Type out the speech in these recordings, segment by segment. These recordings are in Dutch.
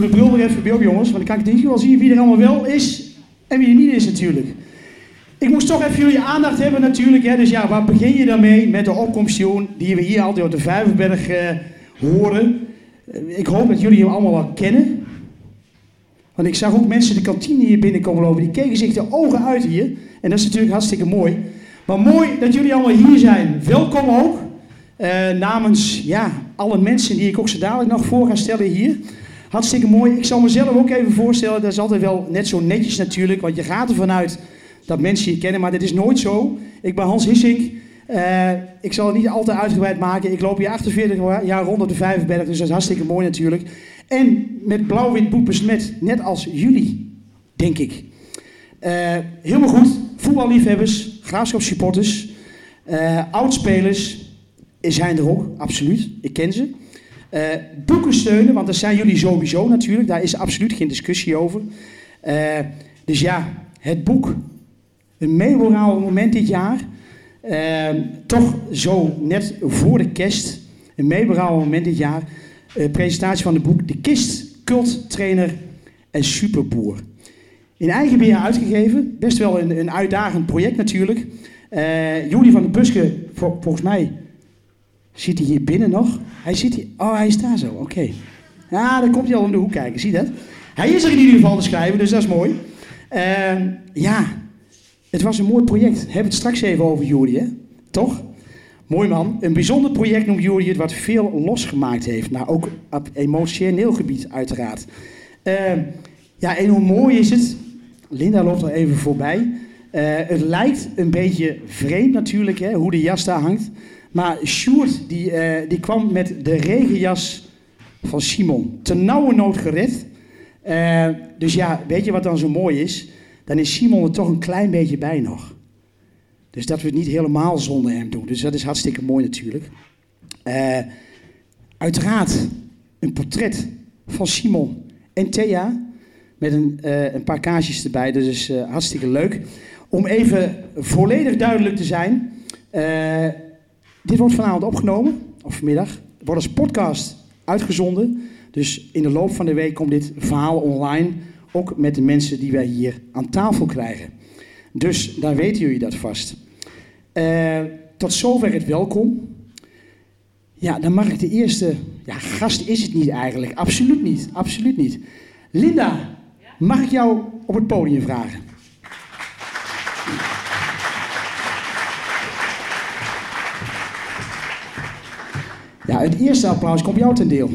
doe de bril weer even bij op, jongens, want dan kan ik ieder geval zien wie er allemaal wel is en wie er niet is natuurlijk. Ik moest toch even jullie aandacht hebben natuurlijk. Hè? Dus ja, waar begin je dan mee met de opkomstjoen die we hier altijd op de Vijverberg eh, horen? Eh, ik hoop dat jullie hem allemaal wel kennen. Want ik zag ook mensen de kantine hier binnenkomen lopen. Die keken zich de ogen uit hier. En dat is natuurlijk hartstikke mooi. Maar mooi dat jullie allemaal hier zijn. Welkom ook. Eh, namens ja, alle mensen die ik ook zo dadelijk nog voor ga stellen hier. Hartstikke mooi. Ik zal mezelf ook even voorstellen. Dat is altijd wel net zo netjes natuurlijk. Want je gaat ervan uit dat mensen je kennen. Maar dat is nooit zo. Ik ben Hans Hissink. Uh, ik zal het niet altijd uitgebreid maken. Ik loop hier 48 jaar rond op de Vijverberg. Dus dat is hartstikke mooi natuurlijk. En met blauw-wit boek besmet. Net als jullie, denk ik. Uh, helemaal goed. Voetballiefhebbers, graafschapssupporters, uh, oudspelers zijn er ook, absoluut. Ik ken ze. Uh, boeken steunen, want dat zijn jullie sowieso natuurlijk. Daar is absoluut geen discussie over. Uh, dus ja, het boek. Een memorabel moment dit jaar. Uh, toch zo net voor de kerst. Een memorabel moment dit jaar. presentatie van het boek De Kist, culttrainer en superboer. In eigen beheer uitgegeven. Best wel een, een uitdagend project natuurlijk. Julie van der Buske, vol, volgens mij zit hij hier binnen nog. Hij zit hier. Oh, hij is daar zo. Oké. Ja, dan komt hij al om de hoek kijken. Zie dat? Hij is er in ieder geval te schrijven, dus dat is mooi. Uh, ja, het was een mooi project. Hebben we het straks even over Julie, hè? Toch? Mooi man. Een bijzonder project noemt Julie het, wat veel losgemaakt heeft. Maar ook op emotioneel gebied, uiteraard. Uh, ja, en hoe mooi is het? Linda loopt er even voorbij. Uh, het lijkt een beetje vreemd natuurlijk, hè, hoe de jas daar hangt. Maar Sjoerd, die, uh, die kwam met de regenjas van Simon. Ten nauwe nood gered. Uh, dus ja, weet je wat dan zo mooi is? Dan is Simon er toch een klein beetje bij nog. Dus dat we het niet helemaal zonder hem doen. Dus dat is hartstikke mooi natuurlijk. uiteraard een portret van Simon en Thea. Met een, een paar kaartjes erbij. Dus is hartstikke leuk. Om even volledig duidelijk te zijn. Dit wordt vanavond opgenomen. Of vanmiddag. Wordt als podcast uitgezonden. Dus in de loop van de week komt dit verhaal online. Ook met de mensen die wij hier aan tafel krijgen. Dus daar weten jullie dat vast. tot zover het welkom. Ja, dan mag ik de eerste. Ja, gast is het niet eigenlijk. Absoluut niet. Absoluut niet. Linda, Mag ik jou op het podium vragen? Ja, het eerste applaus komt jou ten deel.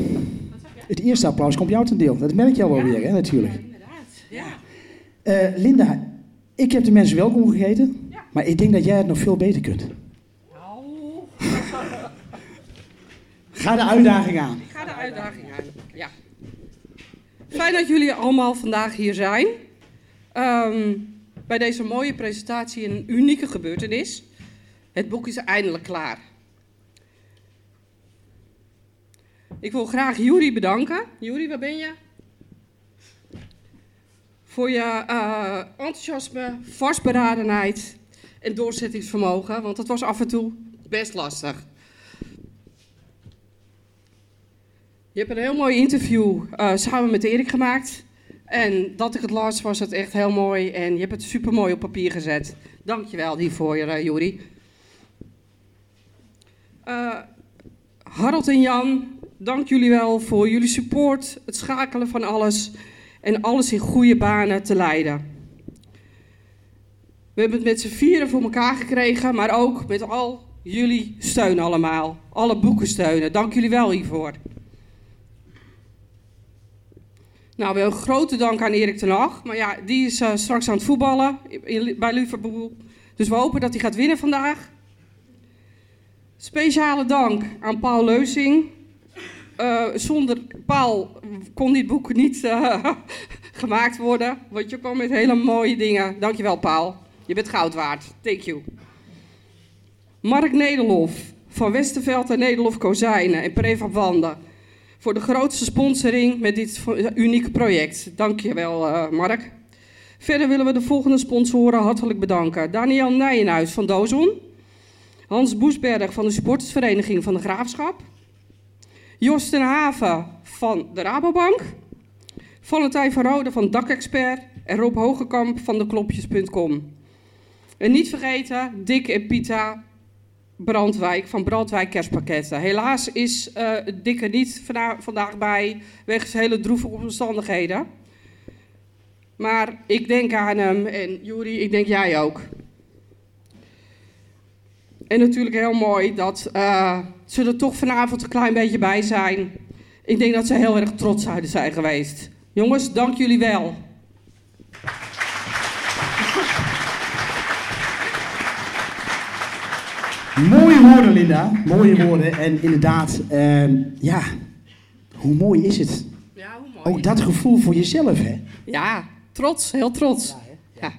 Het eerste applaus komt jou ten deel. Dat merk je al wel weer, hè, natuurlijk. Ja, inderdaad. Ja. Uh, Linda, ik heb de mensen welkom gegeten, ja. maar ik denk dat jij het nog veel beter kunt. Nou. Ga de uitdaging aan. Ik ga de uitdaging aan, ja. Fijn dat jullie allemaal vandaag hier zijn. Um, bij deze mooie presentatie een unieke gebeurtenis. Het boek is eindelijk klaar. Ik wil graag Juri bedanken. Juri, waar ben je? Voor je uh, enthousiasme, vastberadenheid en doorzettingsvermogen. Want het was af en toe best lastig. Je hebt een heel mooi interview uh, samen met Erik gemaakt. En dat ik het las, was het echt heel mooi. En je hebt het super mooi op papier gezet. Dankjewel hiervoor, uh, Juri. Uh, Harold en Jan, dank jullie wel voor jullie support, het schakelen van alles en alles in goede banen te leiden. We hebben het met z'n vieren voor elkaar gekregen, maar ook met al jullie steun allemaal. Alle boeken steunen. Dank jullie wel hiervoor. Nou, we hebben een grote dank aan Erik ten Hag. Maar ja, die is uh, straks aan het voetballen bij Liverpool. Dus we hopen dat hij gaat winnen vandaag. Speciale dank aan Paul Leusing. Uh, zonder Paul kon dit boek niet uh, gemaakt worden. Want je kwam met hele mooie dingen. Dankjewel, Paul. Je bent goud waard. Thank you. Mark Nederlof van Westerveld en Nederlof Kozijnen en Prefab Wanden voor de grootste sponsoring met dit unieke project. Dank je wel, uh, Mark. Verder willen we de volgende sponsoren hartelijk bedanken. Daniel Nijenhuis van Dozon. Hans Boesberg van de supportersvereniging van de Graafschap. Jos ten Haven van de Rabobank. Valentijn van Rode van Dakexpert. En Rob Hogekamp van de Klopjes.com. En niet vergeten, Dick en Pita Brandwijk van Brandwijk Kerstpakketten. Helaas is uh, Dick er niet vandaag bij, wegens hele droevige omstandigheden. Maar ik denk aan hem en Juri, ik denk jij ook. En natuurlijk heel mooi dat uh, er toch vanavond een klein beetje bij zijn. Ik denk dat ze heel erg trots zouden zijn geweest. Jongens, dank jullie wel. Mooie woorden, Linda. Mooie woorden. En inderdaad, uh, ja, hoe mooi is het? Ja, hoe mooi. Ook dat gevoel voor jezelf, hè? Ja, trots, heel trots. Ja, ja.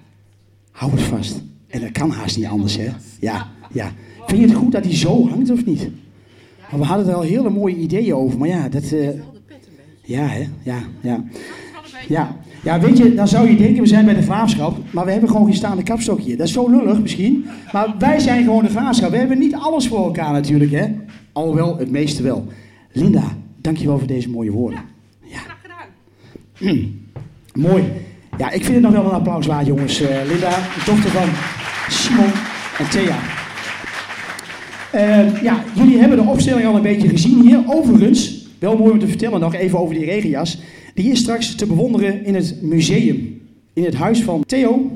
Hou het vast. En dat kan haast niet anders, hè? Ja, ja. Vind je het goed dat hij zo hangt of niet? We hadden er al hele mooie ideeën over, maar ja, dat... Uh... Ja, hè? Ja, ja. Ja. ja, weet je, dan zou je denken, we zijn bij de graafschap, maar we hebben gewoon geen staande kapstokje. Dat is zo lullig misschien, maar wij zijn gewoon de graafschap. We hebben niet alles voor elkaar natuurlijk, hè? Alhoewel, het meeste wel. Linda, dankjewel voor deze mooie woorden. Ja, graag gedaan. Mm, mooi. Ja, ik vind het nog wel een applaus waard, jongens. Uh, Linda, de dochter van Simon en Thea. Uh, ja, jullie hebben de opstelling al een beetje gezien hier. Overigens, wel mooi om te vertellen nog even over die regenjas. Die is straks te bewonderen in het museum. In het huis van Theo,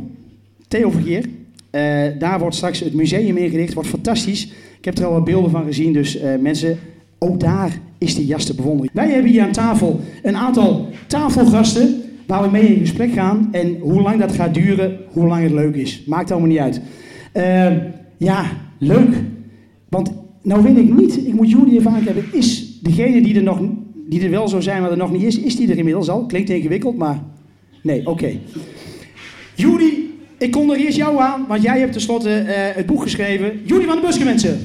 Theo Vergeer. Uh, daar wordt straks het museum ingericht. Wordt fantastisch. Ik heb er al wat beelden van gezien. Dus uh, mensen, ook daar is die jas te bewonderen. Wij hebben hier aan tafel een aantal tafelgasten waar we mee in gesprek gaan. En hoe lang dat gaat duren, hoe lang het leuk is. Maakt allemaal niet uit. Uh, ja, leuk. Want nou weet ik niet, ik moet jullie even aankijken, is degene die er nog die er wel zou zijn, maar er nog niet is, is die er inmiddels al? Klinkt ingewikkeld, maar nee, oké. Okay. Judy, ik er eerst jou aan, want jij hebt tenslotte uh, het boek geschreven. Judy van de Buske, mensen.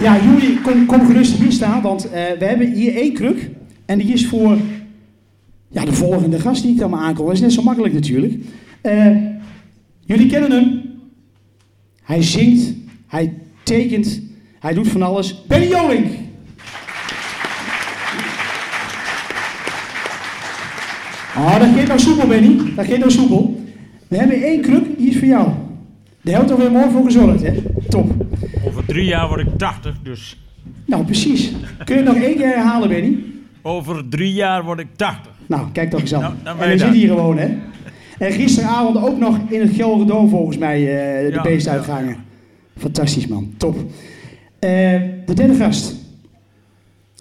Ja, Judy, kom, kom gerust hier staan, want uh, we hebben hier één kruk. En die is voor ja, de volgende gast die ik dan maar aankom. Dat is net zo makkelijk natuurlijk. Uh, jullie kennen hem. Hij zingt, hij tekent, hij doet van alles. Benny Jolink. Oh, dat gaat nou soepel, Benny. Dat gaat nou soepel. We hebben één kruk, die is voor jou. Daar hebt er weer mooi voor gezorgd, hè? Top. Over drie jaar word ik 80, dus. Nou, precies. Kun je het nog één keer herhalen, Benny? Over drie jaar word ik 80. Nou, kijk toch eens aan. Nou, en we zit hier gewoon, hè? En gisteravond ook nog in het Gelderdoom volgens mij uh, de ja, beestuitgangen. Fantastisch, man. Top. Uh, de derde gast.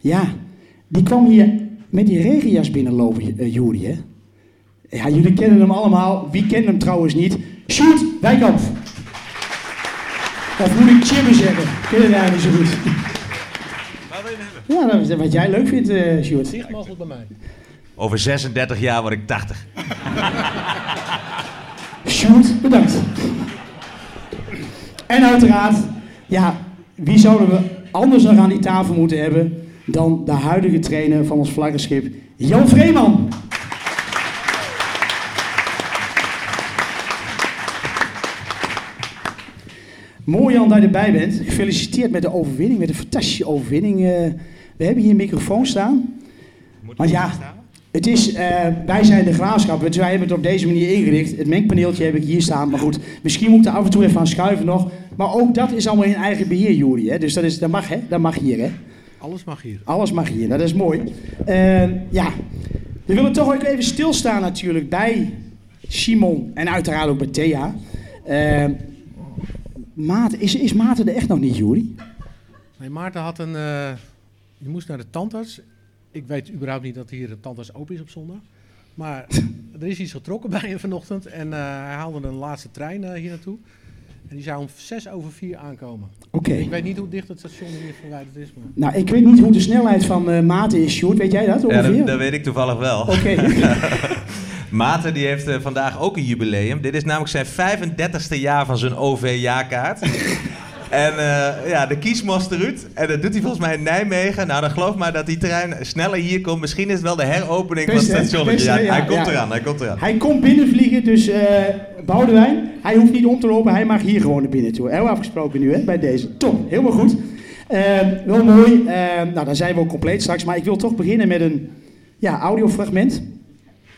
Ja, die kwam hier met die regenjas binnenlopen, uh, Juri, hè? Ja, jullie kennen hem allemaal. Wie kent hem trouwens niet? Sjoerd Wijkamp. Of moet ik Jimmy zeggen? Ken je daar niet zo goed. Waar wil je hebben? Ja, wat jij leuk vindt, uh, Sjoerd. Zicht mogelijk bij mij. Over 36 jaar word ik 80. Sjoerd, bedankt. En uiteraard, ja, wie zouden we anders nog aan die tafel moeten hebben dan de huidige trainer van ons vlaggenschip, Jan Vreeman. Mooi Jan dat je erbij bent. Gefeliciteerd met de overwinning, met een fantastische overwinning. Uh, we hebben hier een microfoon staan. Want ja, het is, uh, wij zijn de graafschap, dus wij hebben het op deze manier ingericht. Het mengpaneeltje heb ik hier staan, maar goed, misschien moet ik er af en toe even aan schuiven nog. Maar ook dat is allemaal in eigen beheer, Juri. Hè? Dus dat, is, dat mag, hè? Dat mag hier, hè? Alles mag hier. Alles mag hier, dat is mooi. Uh, ja, we willen toch ook even stilstaan natuurlijk bij Simon en uiteraard ook bij Thea. Uh, Maarten, is, is Maarten er echt nog niet, Juri? Nee, Maarten had een... Uh, die moest naar de tandarts ik weet überhaupt niet dat hier de tandarts open is op zondag. Maar er is iets getrokken bij hem vanochtend. En uh, hij haalde een laatste trein uh, hier naartoe. En die zou om zes over vier aankomen. Oké. Ik weet niet hoe dicht het station hier verwijderd is. Maar... Nou, ik weet niet hoe de snelheid van uh, Maarten is, Sjoerd. Weet jij dat ongeveer? Ja, dat, dat weet ik toevallig wel. Oké. Maarten die heeft vandaag ook een jubileum. Dit is namelijk zijn 35ste jaar van zijn OV-jaarkaart. En uh, ja, de kiesmast eruit. En dat doet hij volgens mij in Nijmegen. Nou, dan geloof maar dat die trein sneller hier komt. Misschien is het wel de heropening van het station. Ja, hij komt eraan, hij komt eraan. Hij komt binnenvliegen, dus uh, Boudewijn. hij hoeft niet om te lopen, hij mag hier gewoon naar binnen toe. Heel afgesproken nu, hè, bij deze. Top, helemaal goed. Eh, wel mooi. Eh, nou, dan zijn we ook compleet straks. Maar ik wil toch beginnen met een ja, audiofragment.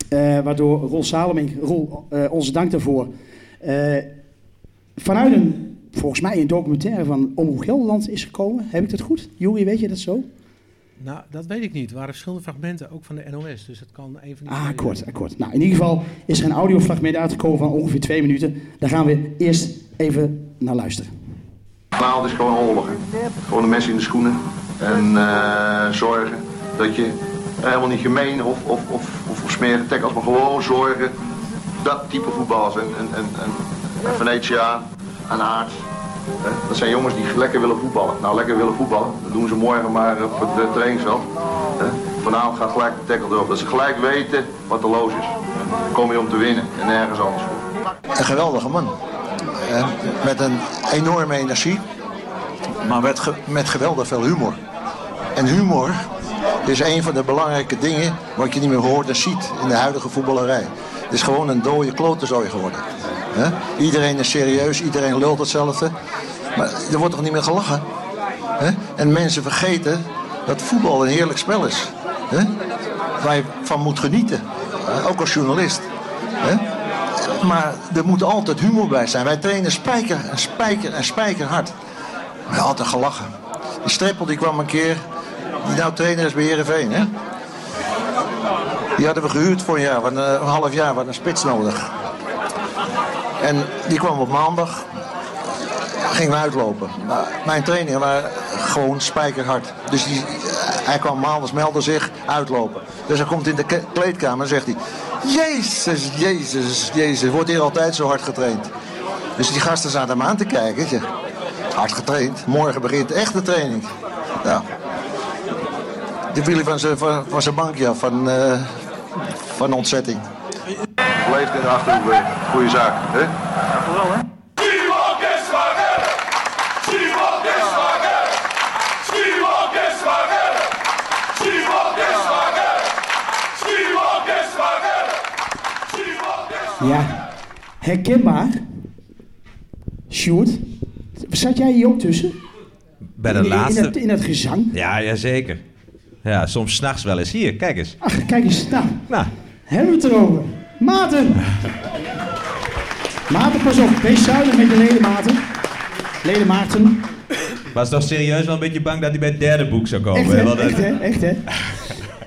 Eh, waardoor Rol Saloming, Rol, eh, onze dank daarvoor. eh, vanuit een, volgens mij een documentaire van Omroep Gelderland is gekomen. Heb ik dat goed? Juri, weet je dat zo? Nou, dat weet ik niet. Er waren verschillende fragmenten, ook van de NOS. Dus het kan een van die... Ah, akkoord, akkoord. Nou, in ieder geval is er een audiofragment uitgekomen van ongeveer twee minuten. Daar gaan we eerst even naar luisteren. Naald is gewoon oorlog. hè. Gewoon een mes in de schoenen. En eh, zorgen dat je helemaal niet gemeen of, of, of, of, tackles, maar gewoon zorgen. Dat type voetballers. En, en, en, en, en Venetia, en hè, Dat zijn jongens die lekker willen voetballen. Nou, lekker willen voetballen. Dat doen ze morgen maar op het uh, trainingsveld. hè. Vanavond gaat gelijk de tackle erop. Dat ze gelijk weten wat er los is. Dan kom je om te winnen en nergens anders voor. Een geweldige man. Eh, met een enorme energie, maar met, met geweldig veel humor. En humor is een van de belangrijke dingen wat je niet meer hoort en ziet in de huidige voetballerij. Het is gewoon een dode klotenzooi geworden. Iedereen is serieus, iedereen lult hetzelfde. Maar er wordt toch niet meer gelachen? En mensen vergeten dat voetbal een heerlijk spel is. Hè? Waar je van moet genieten. Ook als journalist. Maar er moet altijd humor bij zijn. Wij trainen spijker en spijker en spijker hard. Maar altijd gelachen. Die Streppel die kwam een keer, die nou trainer is bij Heerenveen. Hè? Die hadden we gehuurd voor een jaar, want, eh, een half jaar, wat een spits nodig. En die kwam op maandag, gingen we uitlopen. Mijn trainingen waren gewoon spijkerhard. Dus die, hij kwam maandags, meldde zich, uitlopen. Dus hij komt in de kleedkamer en zegt hij... Jezus, Jezus, Jezus, wordt hier altijd zo hard getraind. Dus die gasten zaten hem aan te kijken. Hard getraind. Morgen begint echte training. Ja. Die viel hij van zijn, van, van zijn bankje af, van, eh, van ontzetting. Leeft in de Achterhoek weer. Goeie zaak. Hè? Geswagen! Simon Geswagen! Ja, herkenbaar. Sjoerd, zat jij hier ook tussen? Bij de in, in, laatste. het, in het gezang? Ja, ja, zeker. Ja, soms s'nachts wel eens. Hier, kijk eens. Ach, kijk eens, nou, Nou, hebben we het erover. Maarten! Maarten, pas op, wees zuinig met je ledematen. Ledemaarten. was toch serieus wel een beetje bang dat hij bij het derde boek zou komen? Echt hè? echt hè, echt hè.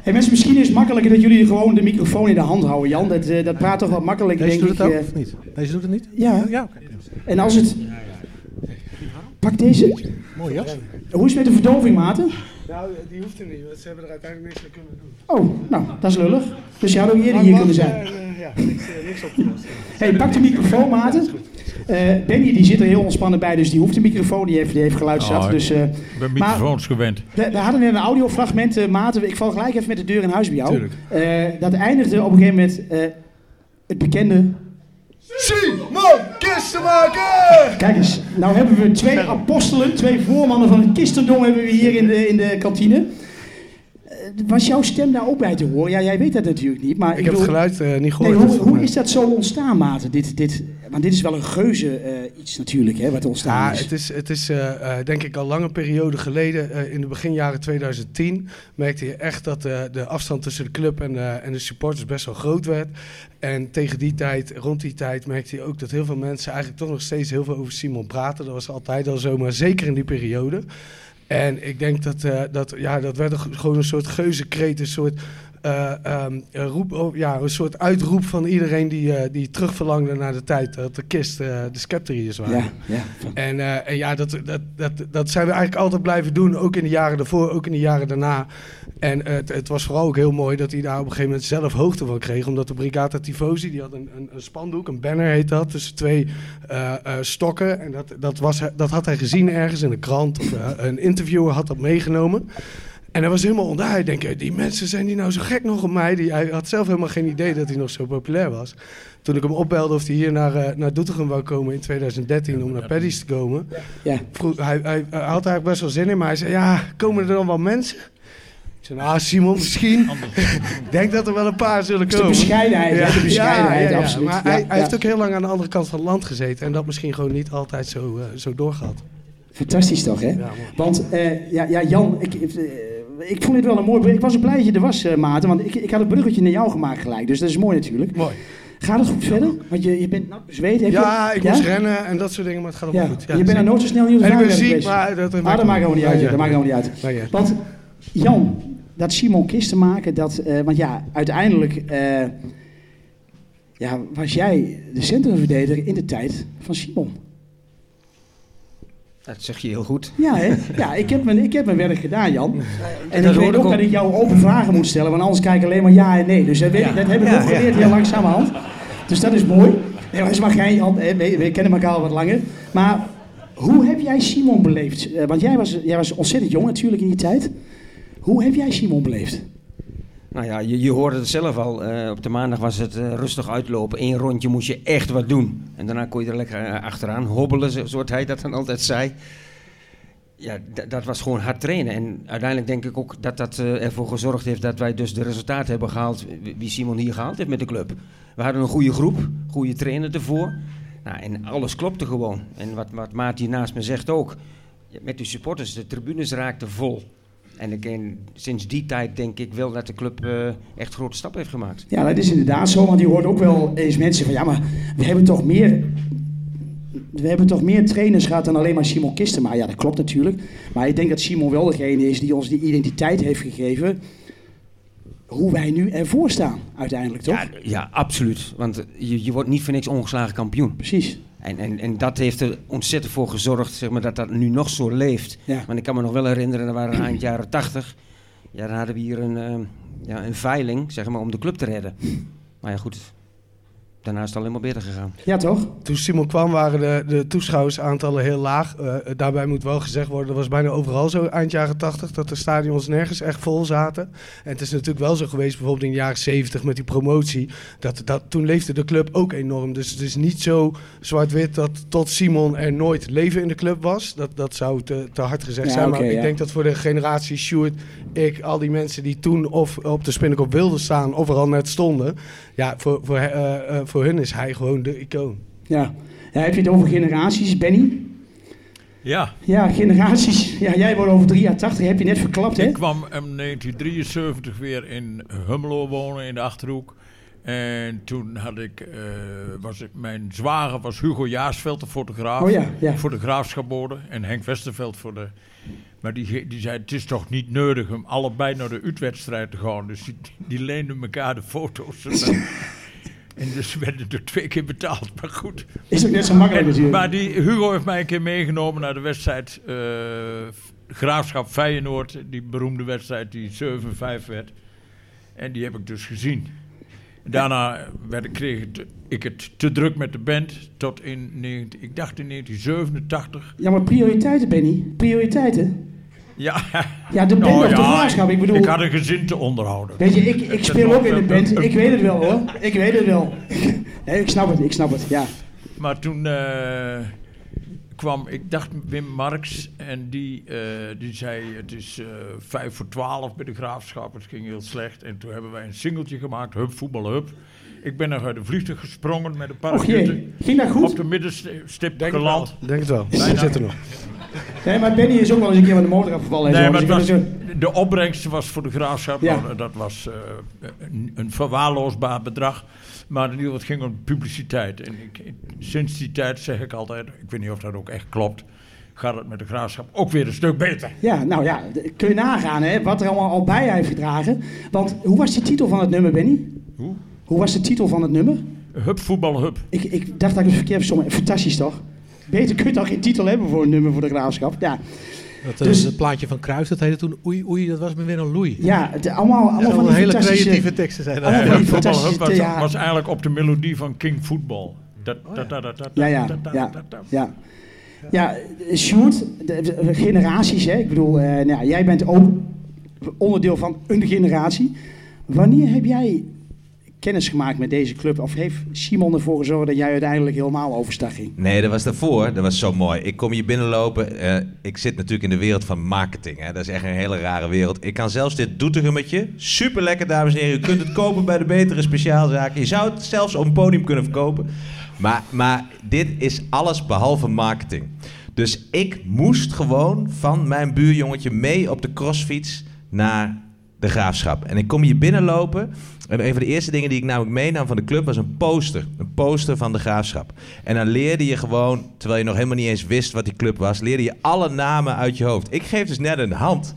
Hey, mensen, misschien is het makkelijker dat jullie gewoon de microfoon in de hand houden, Jan. Dat, eh, dat praat toch wat makkelijker, Deze denk doet ik. het ook, eh. of niet? Deze doet het niet? Ja. Ja, oké. En als het... Pak deze. Mooi jas. Hoe is het met de verdoving, Maarten? Nou, die hoeft er niet, want ze hebben er uiteindelijk niks mee kunnen doen. Oh, nou, dat is lullig. Dus je had ook eerder hier kunnen zijn. En, eh, ja, niks, eh, niks op te lossen. Hey, pak de microfoon, Maarten. Eh, Benny die zit er heel ontspannen bij, dus die hoeft de microfoon. Die heeft, die heeft geluid zat. Oh, dus, eh, Ik ben microfoons gewend. we, we hadden net een audiofragment, eh, Maarten. Ik val gelijk even met de deur in huis bij jou. Tuurlijk. Eh, dat eindigde op een gegeven moment eh, het bekende... Simon Kistenmaker! Kijk eens, nou hebben we twee apostelen, twee voormannen van het Kistendom hebben we hier in de, in de kantine. Eh, was jouw stem daar ook bij te horen? Ja, jij weet dat natuurlijk niet, maar Ik heb het geluid eh, niet Nee, gehoord. hoe, hoe is dat zo ontstaan, Maarten? Dit, dit, want dit is wel een geuze eh, iets natuurlijk, hè, wat ontstaan Ja, is. het is, het is eh, eh, denk ik al lange periode geleden, in de beginjaren 2010, merkte je echt dat de afstand tussen de club en, en de supporters best wel groot werd. En tegen die tijd, rond die tijd, merkte je ook dat heel veel mensen eigenlijk toch nog steeds heel veel over Simon praten. Dat was altijd al zo, maar zeker in die periode. En ik denk dat, dat, ja, dat werd gewoon een soort geuzenkreet, een soort, eh, ehm, roep, oh, ja, een soort uitroep van iedereen die, eh, die terugverlangde naar de tijd dat de kist eh, de scepteriërs waren. ja, ja. En, en ja, dat, dat, dat, dat zijn we eigenlijk altijd blijven doen, ook in de jaren daarvoor, ook in de jaren daarna. En het, het was vooral ook heel mooi dat hij daar op een gegeven moment zelf hoogte van kreeg. Omdat de Brigata Tifosi, die had een, een, een spandoek, een banner heet dat, tussen twee stokken. En dat, dat, was, dat had hij gezien ergens in een krant of een interviewer had dat meegenomen. En hij was helemaal onder. Hij denkt, die mensen zijn die nou zo gek nog op mij. Die, hij had zelf helemaal geen idee dat hij nog zo populair was. Toen ik hem opbelde of hij hier naar, eh, naar Doetinchem wou komen in 2013 om naar Paddy's te komen. Ja. Vroeg, hij, hij, hij had eigenlijk best wel zin in, maar hij zei, ja, komen er dan wel mensen? Ik zei, nou Simon, misschien. Ik denk dat er wel een paar zullen is de komen. bescheidenheid, hè, de bescheidenheid, absoluut. Maar Ja, hij, ja. hij heeft ook heel lang aan de andere kant van het land gezeten. En dat misschien gewoon niet altijd zo, eh, zo doorgehad. Fantastisch toch, hè? Ja. Want eh, ja, ja, Jan, ik, ik vond dit wel een mooi. Ik was ook blij dat je er was, Maarten. Want ik, ik had het bruggetje naar jou gemaakt gelijk. Dus dat is mooi natuurlijk. Mooi. Gaat het goed verder? Want je, je bent nat bezweet. Heb je- Ja, ik moest rennen en dat soort dingen, maar het gaat Ja. allemaal goed. je bent er nooit zo snel op de En ik ben ziek, maar dat, Ah, dat maakt helemaal niet uit. Ja, Dat maakt helemaal niet uit. ja. Ja, ja. Want Jan, dat Simon Kisten maken, dat, eh, want ja, uiteindelijk eh, ja, was jij de centrumverdediger in de tijd van Simon. Dat zeg je heel goed. Ja, hè? ja ik, heb mijn, ik heb mijn werk gedaan, Jan. En dat ik weet ook ik dat ik jou open vragen moet stellen, want anders kijk ik alleen maar ja en nee. Dus dat, weet ik, dat heb ik Ja, ook geleerd ja, heel ja. langzamerhand. Dus dat is mooi. Nee, maar dat is maar geen, Jan, hè, we, we kennen elkaar al wat langer. Maar hoe heb jij Simon beleefd? Eh, want jij was, jij was ontzettend jong natuurlijk in die tijd. Hoe heb jij Simon beleefd? Nou ja, je, je hoorde het zelf al. eh, op de maandag was het eh, rustig uitlopen. Eén rondje moest je echt wat doen. En daarna kon je er lekker eh, achteraan hobbelen, zo- zoals hij dat dan altijd zei. Ja, dat was gewoon hard trainen. En uiteindelijk denk ik ook dat dat ervoor gezorgd heeft dat wij dus de resultaten hebben gehaald. wie- Simon hier gehaald heeft met de club. We hadden een goede groep, goede trainer ervoor. Nou, en alles klopte gewoon. En wat, wat Maat hier naast me zegt ook. Met de supporters, de tribunes raakten vol. En sinds die tijd denk ik wel dat de club eh, echt grote stappen heeft gemaakt. Ja, dat is inderdaad zo, want je hoort ook wel eens mensen van ja, maar we hebben toch meer. We hebben toch meer trainers gehad dan alleen maar Simon Kistema. Ja, dat klopt natuurlijk. Maar ik denk dat Simon wel degene is die ons die identiteit heeft gegeven. Hoe wij nu ervoor staan, uiteindelijk, toch? Ja, ja, absoluut. Want je, je wordt niet voor niks ongeslagen kampioen. Precies. En, en, en dat heeft er ontzettend voor gezorgd zeg maar, dat dat nu nog zo leeft. Ja. Want ik kan me nog wel herinneren, dat waren eind jaren tachtig. Ja, dan hadden we hier een, eh, ja, een veiling zeg maar, om de club te redden. Maar ja, goed. Daarna is het alleen maar beter gegaan. Ja, toch? Toen Simon kwam waren de, de toeschouwersaantallen heel laag. Eh, daarbij moet wel gezegd worden, dat was bijna overal zo eind jaren 80, dat de stadions nergens echt vol zaten. En het is natuurlijk wel zo geweest, bijvoorbeeld in de jaren 70 met die promotie, dat, dat toen leefde de club ook enorm. Dus het is niet zo zwart-wit dat tot Simon er nooit leven in de club was. Dat, dat zou te, te hard gezegd Ja, zijn. Maar ik denk dat voor de generatie Sjoerd, ik, al die mensen die toen of op de Spinnekop wilden staan of er al net stonden, ja, voor, voor, eh, eh, voor hun is hij gewoon de icoon. Ja. ja. Heb je het over generaties, Benny? Ja, Ja, generaties. Ja, jij wordt over 3 jaar 80, heb je net verklapt, hè? ik kwam in 1973 weer in Hummelo wonen in de Achterhoek. En toen had ik, eh, was ik, mijn zwager was Hugo Jaarsveld, de fotograaf. Oh ja, ja. Voor de graafschapbode. En Henk Westerveld voor de... Maar die, die zei, het is toch niet nodig om allebei naar de uitwedstrijd te gaan. Dus die, die leenden elkaar de foto's. En, dus werden er twee keer betaald. Maar goed. Is ook net zo makkelijk En- maar die, Hugo heeft mij een keer meegenomen naar de wedstrijd eh, Graafschap Feyenoord. Die beroemde wedstrijd die 7-5 werd. En die heb ik dus gezien. Daarna werd, kreeg ik het te druk met de band. Tot in, 19 ik dacht in 1987. Ja, maar prioriteiten, Benny. Prioriteiten. Ja, Ja, de band Nou of de graafschap. Ik bedoel... ik had een gezin te onderhouden. Weet je, ik, ik speel ook in de band. Ik weet het wel hoor. Ik weet het wel. Nee, ik snap het, ik snap het, ja. Maar toen eh, kwam, ik dacht Wim Marks en die, eh, die zei het is eh vijf voor twaalf bij de graafschap. Het ging heel slecht. En toen hebben wij een singeltje gemaakt, Hup Voetbal Hup. Ik ben nog uit de vliegtuig gesprongen met een parachute. ging dat Op goed? de middenstip Denk het geland. wel. Denk het wel. Zit er nog. Nee, maar Benny is ook wel eens een keer van de motor afgevallen en Nee, zo. maar Dus het was, het de opbrengst was voor de graafschap, Ja. dat was eh, een, een verwaarloosbaar bedrag. Maar in ieder geval, het ging om publiciteit. En ik, sinds die tijd zeg ik altijd, ik weet niet of dat ook echt klopt, gaat het met de graafschap ook weer een stuk beter. Ja, nou ja, kun je nagaan hè, wat er allemaal al bij heeft gedragen. Want hoe was die titel van het nummer, Benny? Hoe? Hoe was de titel van het nummer? Hup, voetbal, hup. Ik, ik dacht dat ik het verkeerd verstond. Fantastisch toch? Beter kun je toch geen titel hebben voor een nummer voor de graafschap? Ja, Dat, eh, Dus- het plaatje van Kruis, dat heette toen Oei Oei, dat was me weer een loei. ja het, allemaal, allemaal van die hele creatieve teksten zijn dat. Hup, voetbal, was, ja, was eigenlijk op de melodie van King Football. Dat, dat, dat, dat, dat, Ja, ja, ja, ja. Ja, Sjoerd, de, de generaties, hè. Ik bedoel, eh, nou, ja, jij bent ook onderdeel van een generatie. Wanneer heb jij kennis gemaakt met deze club? Of heeft Simon ervoor gezorgd dat jij uiteindelijk helemaal overstag ging? Nee, dat was daarvoor. Dat was zo mooi. Ik kom hier binnenlopen. eh, ik zit natuurlijk in de wereld van marketing. Hè. Dat is echt een hele rare wereld. Ik kan zelfs dit doeterummetje, super lekker dames en heren. U kunt het kopen bij de betere speciaalzaken. Je zou het zelfs op een podium kunnen verkopen. Maar, maar dit is alles behalve marketing. Dus ik moest gewoon van mijn buurjongetje mee op de crossfiets naar de graafschap. En ik kom hier binnenlopen. En een van de eerste dingen die ik namelijk meenam van de club was een poster. Een poster van de graafschap. En dan leerde je gewoon, terwijl je nog helemaal niet eens wist wat die club was, leerde je alle namen uit je hoofd. Ik geef dus net een hand.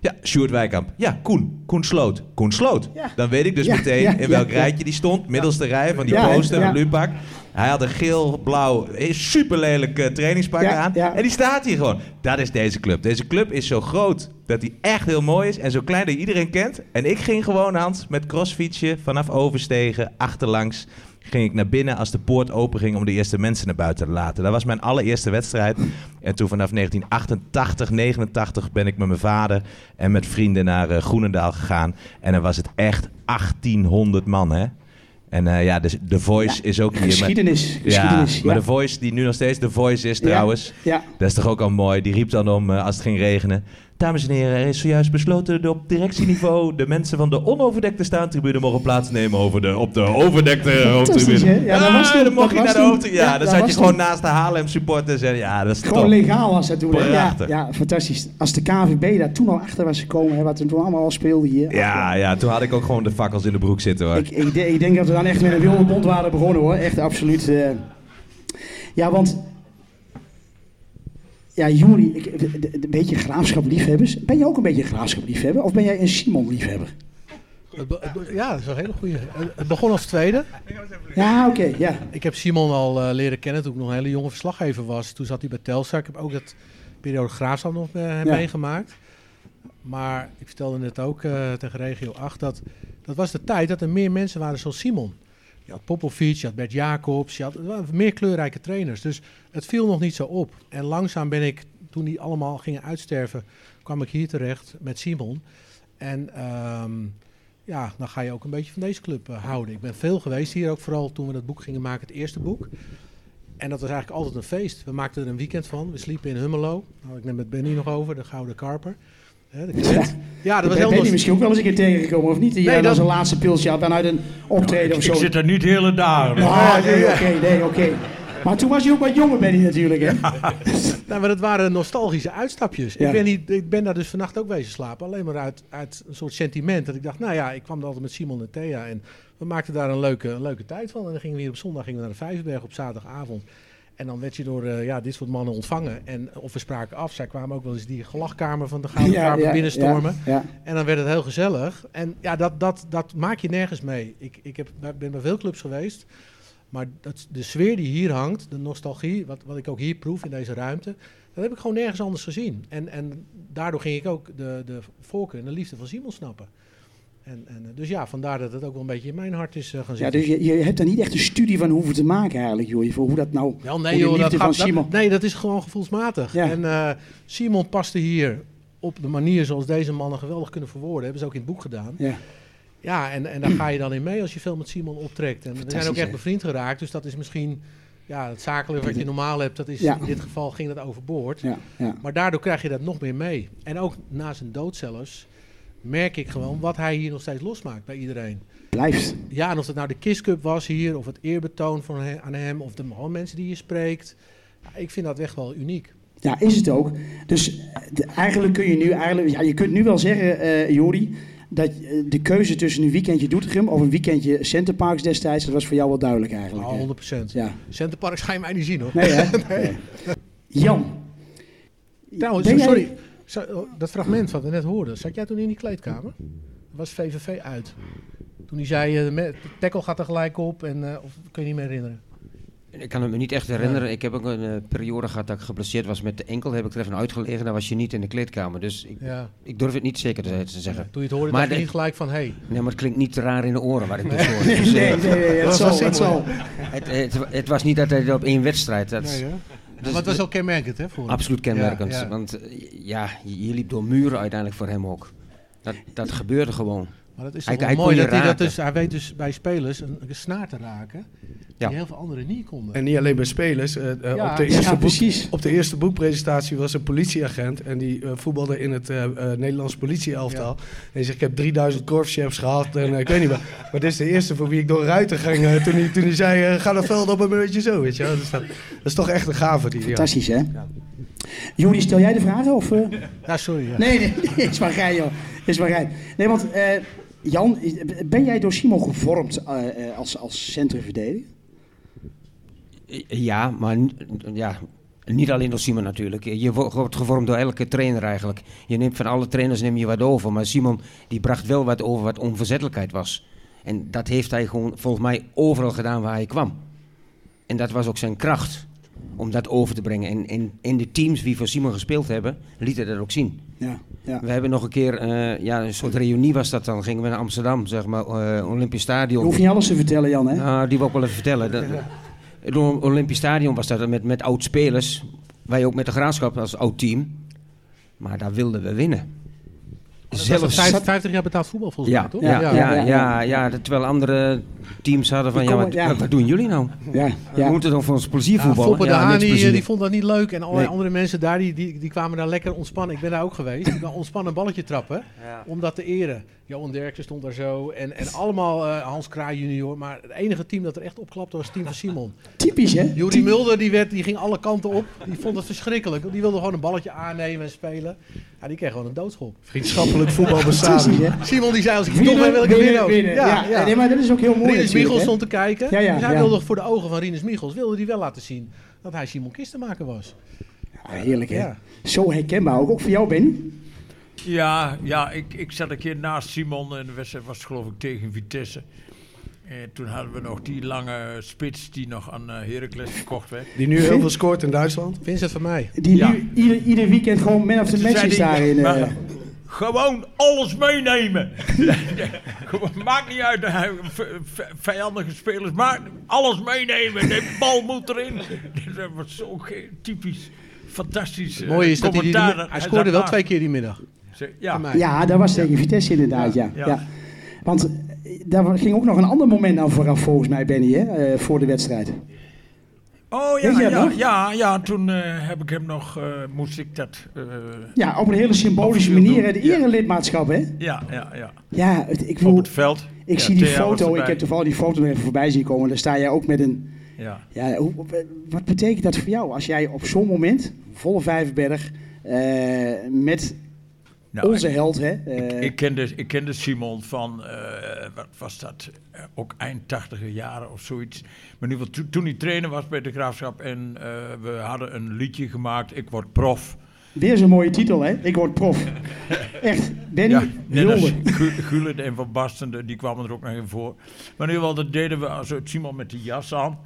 Ja, Sjoerd Wijkamp. Ja, Koen. Koen Sloot. Koen Sloot. Ja. Dan weet ik dus Ja, meteen ja, in welk rijtje die stond. Middelste rij van die poster, een lupak. Hij had een geel-blauw, super lelijk trainingspak Ja, aan. ja. En die staat hier gewoon. Dat is deze club. Deze club is zo groot dat hij echt heel mooi is. En zo klein dat je iedereen kent. En ik ging gewoon, Hans, met crossfietsje vanaf Overstegen, achterlangs ging ik naar binnen als de poort open ging om de eerste mensen naar buiten te laten. Dat was mijn allereerste wedstrijd. En toen vanaf 1988, 89 ben ik met mijn vader en met vrienden naar eh, Groenendaal gegaan. En dan was het echt 1800 man, hè. En eh, ja, de, de Voice is ook hier. met- Geschiedenis. Ja, maar de Voice die nu nog steeds de Voice is trouwens. Ja. Dat is toch ook al mooi. Die riep dan om eh, als het ging regenen. Dames en heren, er is zojuist besloten dat op directieniveau de mensen van de onoverdekte staantribune mogen plaatsnemen over de, op de overdekte hoofdtribune. Ja, dat was toen- dan mocht je naar de hoofdtribune. Ja, ja, dan zat je gewoon toen- naast de Haarlem supporters. En ja, dat is Gewoon top. legaal was dat toen. Ja, fantastisch. Als de KVB daar toen al achter was gekomen, hè, wat er toen allemaal al speelde hier. Ja, ja, toen had ik ook gewoon de fakkels in de broek zitten hoor. Ik, ik denk dat we dan echt met een wilde bond waren begonnen hoor. Echt absoluut. eh. Ja, want. Ja, Juri, ik- een beetje graafschap-liefhebbers. Ben je ook een beetje een graafschap-liefhebber? Of ben jij een Simon-liefhebber? Ja, dat is een hele goede. Het begon als tweede. Ja, oké, ja. Ik heb Simon al eh, leren kennen toen ik nog een hele jonge verslaggever was. Toen zat hij bij Telstar. Ik heb ook dat periode Graafschap nog eh, Ja. meegemaakt. Maar ik vertelde net ook eh, tegen Regio 8 dat dat was de tijd dat er meer mensen waren zoals Simon. Je had Popovic, je had Bert Jacobs, je had er meer kleurrijke trainers. Dus het viel nog niet zo op. En langzaam ben ik, toen die allemaal gingen uitsterven, kwam ik hier terecht met Simon. En ehm, ja, dan ga je ook een beetje van deze club eh, houden. Ik ben veel geweest hier, ook vooral toen we dat boek gingen maken, het eerste boek. En dat was eigenlijk altijd een feest. We maakten er een weekend van. We sliepen in Hummelo. Nou, ik neem met Benny nog over, de Gouden Karper. Hè, de cliënt. ja, dat was heel ben je nos- misschien ook wel eens een keer tegengekomen, of niet? Die Nee, dat- zijn laatste pilsje had vanuit een optreden of zo. Ik zit er niet hele dagen. Ah, nee, oké, nee, oké. Maar toen was je ook wat jonger, Benny, natuurlijk, hè? Nou, maar dat waren nostalgische uitstapjes. Ja. Ik, ben niet, ik ben daar dus vannacht ook wezen slapen. Alleen maar uit, uit een soort sentiment. Dat ik dacht, nou ja, ik kwam er altijd met Simon en Thea. En we maakten daar een leuke, een leuke tijd van. En dan gingen we hier op zondag gingen we naar de Vijverberg op zaterdagavond. En dan werd je door eh, ja, dit soort mannen ontvangen. En, of we spraken af. Zij kwamen ook wel eens die gelachkamer van de Gouden Ja, binnenstormen. ja, ja. En dan werd het heel gezellig. En ja, dat, dat, dat maak je nergens mee. Ik, ik heb, ben bij veel clubs geweest. Maar dat, de sfeer die hier hangt, de nostalgie, wat, wat ik ook hier proef in deze ruimte, dat heb ik gewoon nergens anders gezien. En, en daardoor ging ik ook de, de voorkeur en de liefde van Simon snappen. En, en, eh, dus ja, vandaar dat het ook wel een beetje in mijn hart is eh, gaan Ja, zitten. dus je, je hebt er niet echt een studie van hoeven te maken eigenlijk, joh. Voor hoe dat nou... Ja, hoe nee, joh, dat gaat, dat- nee, dat is gewoon gevoelsmatig. Ja. En eh, Simon paste hier op de manier zoals deze mannen geweldig kunnen verwoorden. Hebben ze ook in het boek gedaan. Ja. Ja, en, en daar ga je dan in mee als je veel met Simon optrekt. En we zijn ook echt bevriend geraakt. Dus dat is misschien... Ja, het zakelijke wat je normaal hebt, dat is Ja. in dit geval ging dat overboord. Ja, ja. Maar daardoor krijg je dat nog meer mee. En ook na zijn dood zelfs merk ik gewoon wat hij hier nog steeds losmaakt bij iedereen. Blijft. Ja, en of het nou de Kiss Cup was hier, of het eerbetoon van he- aan hem, of de mensen die je spreekt. Ja, ik vind dat echt wel uniek. Ja, is het ook. Dus de- eigenlijk kun je nu eigenlijk... Ja, je kunt nu wel zeggen, eh Jori... Dat eh, de keuze tussen een weekendje Doetinchem of een weekendje Centerparks destijds... Dat was voor jou wel duidelijk eigenlijk. Oh, hè? 100%. Ja. Centerparks ga je mij niet zien hoor. Nee, hè? Nee. Jan. Trouwens, Ben jij- sorry. Zo- oh, dat fragment wat we net hoorden, zat jij toen in die kleedkamer? Was VVV uit? Toen hij zei, eh, de tackle gaat er gelijk op, en, eh, of kun je niet meer herinneren? Ik kan het me niet echt herinneren. Ik heb ook een eh, periode gehad dat ik geblesseerd was met de enkel. Heb ik er even uitgelegen. Dan was je niet in de kleedkamer. Dus ik, Ja. ik durf het niet zeker te, te zeggen. Toen je het hoorde, Maar dacht je de- niet gelijk van, hé. Hey, Nee, maar het klinkt niet te raar in de oren waar ik dus hoor. Dus, Nee, eh, nee, nee, het Dat zal, het zal. het, het, het was niet dat hij op één wedstrijd. Dat, Nee? Dus- maar het was ook kenmerkend, hè? Voor hem. Absoluut kenmerkend. Ja, ja. Want eh, ja, je, je liep door muren uiteindelijk voor hem ook. Dat, dat gebeurde gewoon. Maar dat is Hij- mooi dat hij dat dus, hij weet dus bij spelers een, een snaar te raken Ja. die heel veel anderen niet konden. En niet alleen bij spelers. eh, eh, Ja, op, de ja, eerste boek, op de eerste boekpresentatie was een politieagent. En die eh, voetbalde in het eh eh, Nederlands politieelftal. En hij zegt, ik heb 3000 korpschefs gehad. En ik weet niet meer. Maar dit is de eerste voor wie ik door ruiten ging. toen, hij, toen hij zei, ga naar veld op een beetje zo. Weet je. Dus dat, dat is toch echt een gave die. Fantastisch, hè? Juri, stel jij de vragen? Of, eh? Ja, sorry. Ja. Nee, nee, nee, is maar gij, joh. Is maar gij. Nee, want eh, Jan, ben jij door Simon gevormd eh, eh, als, als centrumverdediger? Ja, maar ja, niet alleen door Simon natuurlijk. Je wo- wordt gevormd door elke trainer eigenlijk. Je neemt van alle trainers neem je wat over. Maar Simon die bracht wel wat over wat onverzettelijkheid was. En dat heeft hij gewoon volgens mij overal gedaan waar hij kwam. En dat was ook zijn kracht om dat over te brengen. En in, in de teams die voor Simon gespeeld hebben, lieten dat ook zien. Ja, ja. We hebben nog een keer, eh, ja, een soort reunie was dat dan. Gingen we naar Amsterdam, zeg maar, eh, Olympisch Je Stadion. hoeft niet alles te vertellen, Jan, hè? Nou, die wil ik wel even vertellen. Dat, het Olympisch Stadion was dat met, met oud-spelers. Wij ook met de Graafschap als oud team. Maar daar wilden we winnen. Zelfs 50 jaar betaald voetbal volgens ja, mij, toch? Ja, ja, ja, ja, terwijl andere teams hadden van, ja, wat, ja. wat doen jullie nou? Ja, We moeten dan voor ons plezier Ja, voetballen. Foppe de Ja, Haan niks die, vond dat niet leuk. En allerlei Nee. andere mensen daar die, die, die kwamen daar lekker ontspannen. Ik ben daar ook geweest. Die kwamen ontspannen een balletje trappen. Ja. Om dat te eren. Johan Derksen stond daar zo. En, en allemaal eh, Hans Kraai junior. Maar het enige team dat er echt opklapte was het team van Simon. Typisch, hè? Juri Mulder die, werd, die ging alle kanten op. Die vond het verschrikkelijk. Die wilde gewoon een balletje aannemen en spelen. Ja, die kreeg gewoon een doodschop. Vriendschappelijk voetbal bestaat. Simon die zei als ik Winnen, toch ben wil ik er winnen, winnen. winnen. Ja, ja, nee, maar dat is ook heel mooi Rinus Michels stond te kijken. Ja, ja, dus hij ja. wilde voor de ogen van Rinus Michels wilde hij wel laten zien dat hij Simon Kistenmaker was. Ja, heerlijk, hè? Ja. Zo herkenbaar ook. Ook voor jou, Ben. Ja, ja ik, ik zat een keer naast Simon en de wedstrijd was geloof ik tegen Vitesse. En toen hadden we nog die lange spits die nog aan eh, Heracles verkocht werd. Die nu heel veel scoort in Duitsland. Vincent van mij. Die Ja. nu ieder, ieder weekend gewoon man of the Toen match is daarin. maar- eh. Gewoon alles meenemen. Maakt niet uit, eh, vijandige spelers, maar alles meenemen. De bal moet erin. Dat was zo typisch, fantastisch. eh, Mooi is dat hij, die, commentaar. hij scoorde wel twee keer die middag. Ja. Ja, dat was tegen Vitesse inderdaad, ja. ja. Ja. Want eh, daar ging ook nog een ander moment aan vooraf volgens mij, Benny, hè? eh, voor de wedstrijd. Oh ja, ja, ja, ja, toen eh, heb ik hem nog, eh, moest ik dat, eh, Ja, op een hele symbolische manier, hè, de erelidmaatschap, hè? ja, ja, ja, Ja, het, ik, op voel, het veld. ik Ja, zie die foto, ik heb toevallig die foto nog even voorbij zien komen. Daar sta jij ook met een... Ja. Ja, hoe, wat betekent dat voor jou als jij op zo'n moment, volle Vijverberg, eh, met Nou, onze held, hè? eh, Ik kende, ik kende Simon van, eh, wat was dat, Eh, ook eind tachtiger jaren of zoiets. Maar geval, to- toen hij trainer was bij de Graafschap en eh, we hadden een liedje gemaakt, Ik word prof. Weer zo'n mooie titel, hè? Ik word prof. Echt, Benny, Ja, net Gullit en Van Basten, de- die kwamen er ook nog in voor. Maar geval, dat deden we als Simon met die jas aan.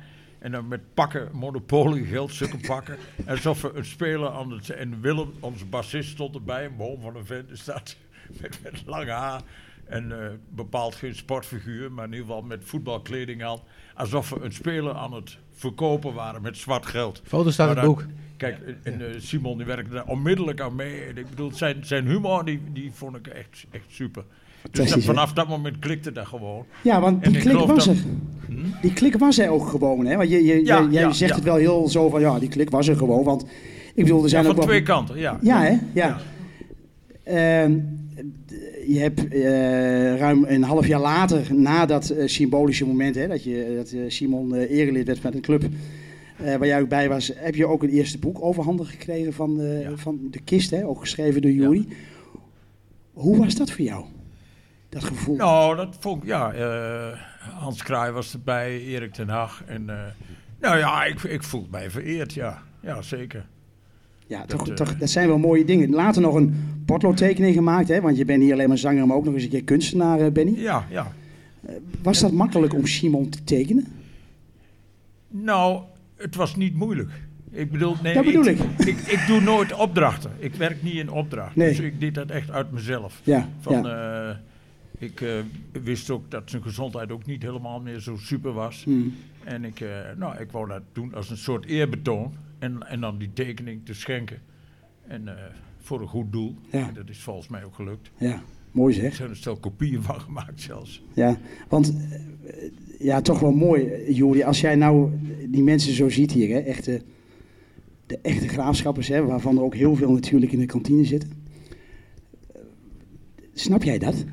En dan met pakken, monopolie, geld, pakken. Alsof we een speler aan het... En Willem, onze bassist, stond erbij. Een boom van een vent is dat. Met, met lang haar. En eh, bepaald geen sportfiguur, maar in ieder geval met voetbalkleding aan. Alsof we een speler aan het verkopen waren met zwart geld. Foto staat in Maar het boek. Kijk, en, eh, Simon die werkte daar onmiddellijk aan mee. En ik bedoel, zijn, zijn humor die, die vond ik echt, echt super. Dus dat, vanaf dat moment klikte dat gewoon. Ja, want En die ik klik was dat- er. Die klik was er ook gewoon, hè? Want je, je, Ja, jij, ja, zegt ja. het wel heel zo van, ja, die klik was er gewoon. Want ik bedoel, er zijn van ook wel... twee kanten, ja. Ja, hè? Ja. Ehm, je hebt eh, ruim een half jaar later, na dat eh, symbolische moment, hè, dat, je, dat eh, Simon erelid werd met een club waar jij ook bij was, heb je ook een eerste boek overhandig gekregen van, Ja. van de kist, hè, ook geschreven door Juri. Hoe was dat voor jou? Dat gevoel? Nou, dat vond ik, ja. eh, Hans Kraai was erbij, Erik ten Hag. En eh, nou ja, ik, ik voel mij vereerd, ja. Ja, zeker. Ja, Dat, toch, eh, toch, dat zijn wel mooie dingen. Later nog een potloodtekening gemaakt, hè? want je bent niet alleen maar zanger, maar ook nog eens een keer kunstenaar, Benny. Ja, ja. Was dat makkelijk om Simon te tekenen? Nou, het was niet moeilijk. Ik bedoel, nee, Dat bedoel ik. Ik, ik doe nooit opdrachten. Ik werk niet in opdracht. Nee. Dus ik deed dat echt uit mezelf. Ja, Van, ja. Ik eh, wist ook dat zijn gezondheid ook niet helemaal meer zo super was. Hmm. En ik, eh, nou, ik wou dat doen als een soort eerbetoon. En, en dan die tekening te schenken. En eh, voor een goed doel. Ja. En dat is volgens mij ook gelukt. Ja, Mooi Er zeg. zijn er stel kopieën van gemaakt zelfs. Ja, want ja, toch wel mooi, Juri. Als jij nou die mensen zo ziet hier, hè, echte, de echte graafschappers, hè, waarvan er ook heel veel natuurlijk in de kantine zitten. Snap jij dat?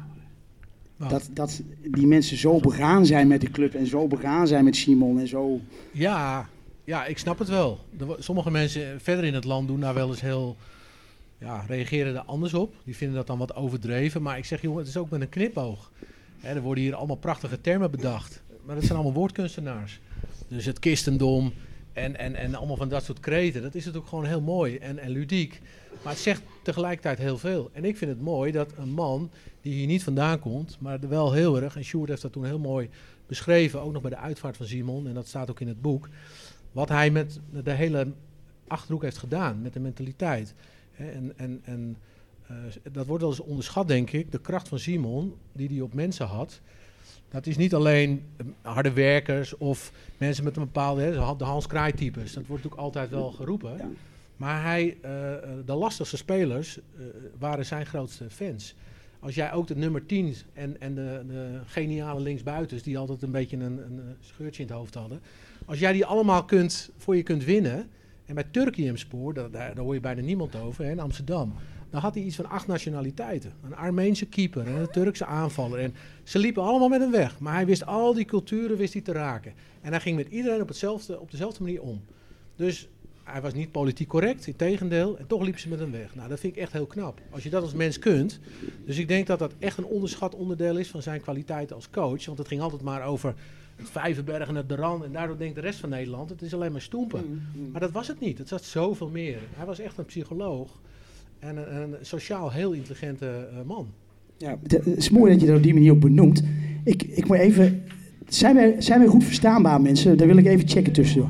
Wat? Dat, dat die mensen zo begaan zijn met de club en zo begaan zijn met Simon en zo. Ja, ja, ik snap het wel. Sommige mensen verder in het land doen daar wel eens heel... Ja, reageren er anders op. Die vinden dat dan wat overdreven. Maar ik zeg, jongen, het is ook met een knipoog. Hè, er worden hier allemaal prachtige termen bedacht. Maar dat zijn allemaal woordkunstenaars. Dus het kistendom en, en, en allemaal van dat soort kreten. Dat is natuurlijk gewoon heel mooi en, en ludiek. Maar het zegt tegelijkertijd heel veel. En ik vind het mooi dat een man die hier niet vandaan komt, maar wel heel erg... En Sjoerd heeft dat toen heel mooi beschreven, ook nog bij de uitvaart van Simon. En dat staat ook in het boek. Wat hij met de hele Achterhoek heeft gedaan, met de mentaliteit. En, en, en eh, dat wordt wel eens onderschat, denk ik. De kracht van Simon, die hij op mensen had. Dat is niet alleen eh, harde werkers of mensen met een bepaalde, de Hans Kraai-types. Dat wordt natuurlijk altijd wel geroepen. Ja. Maar hij, eh, eh, de lastigste spelers eh, waren zijn grootste fans. Als jij ook de nummer 10 en, en de, de geniale linksbuitens, die altijd een beetje een, een scheurtje in het hoofd hadden. Als jij die allemaal kunt, voor je kunt winnen. En bij Turkiyemspoor, daar, daar, daar hoor je bijna niemand over, hè, in Amsterdam. Dan had hij iets van acht nationaliteiten. Een Armeense keeper en een Turkse aanvaller. En ze liepen allemaal met hem weg. Maar hij wist al die culturen wist hij te raken. En hij ging met iedereen op, hetzelfde, op dezelfde manier om. Dus hij was niet politiek correct, in tegendeel. En toch liepen ze met hem weg. Nou, dat vind ik echt heel knap. Als je dat als mens kunt. Dus ik denk dat dat echt een onderschat onderdeel is van zijn kwaliteiten als coach. Want het ging altijd maar over het Vijverberg en het Deran. En daardoor denkt de rest van Nederland, het is alleen maar stoempen. Maar dat was het niet. Het zat zoveel meer. Hij was echt een psycholoog. En een, een sociaal heel intelligente eh, man. Ja, het het is mooi dat je dat op die manier ook benoemt. Ik, ik moet even. Zijn wij, zijn wij goed verstaanbaar, mensen? Daar wil ik even checken tussendoor.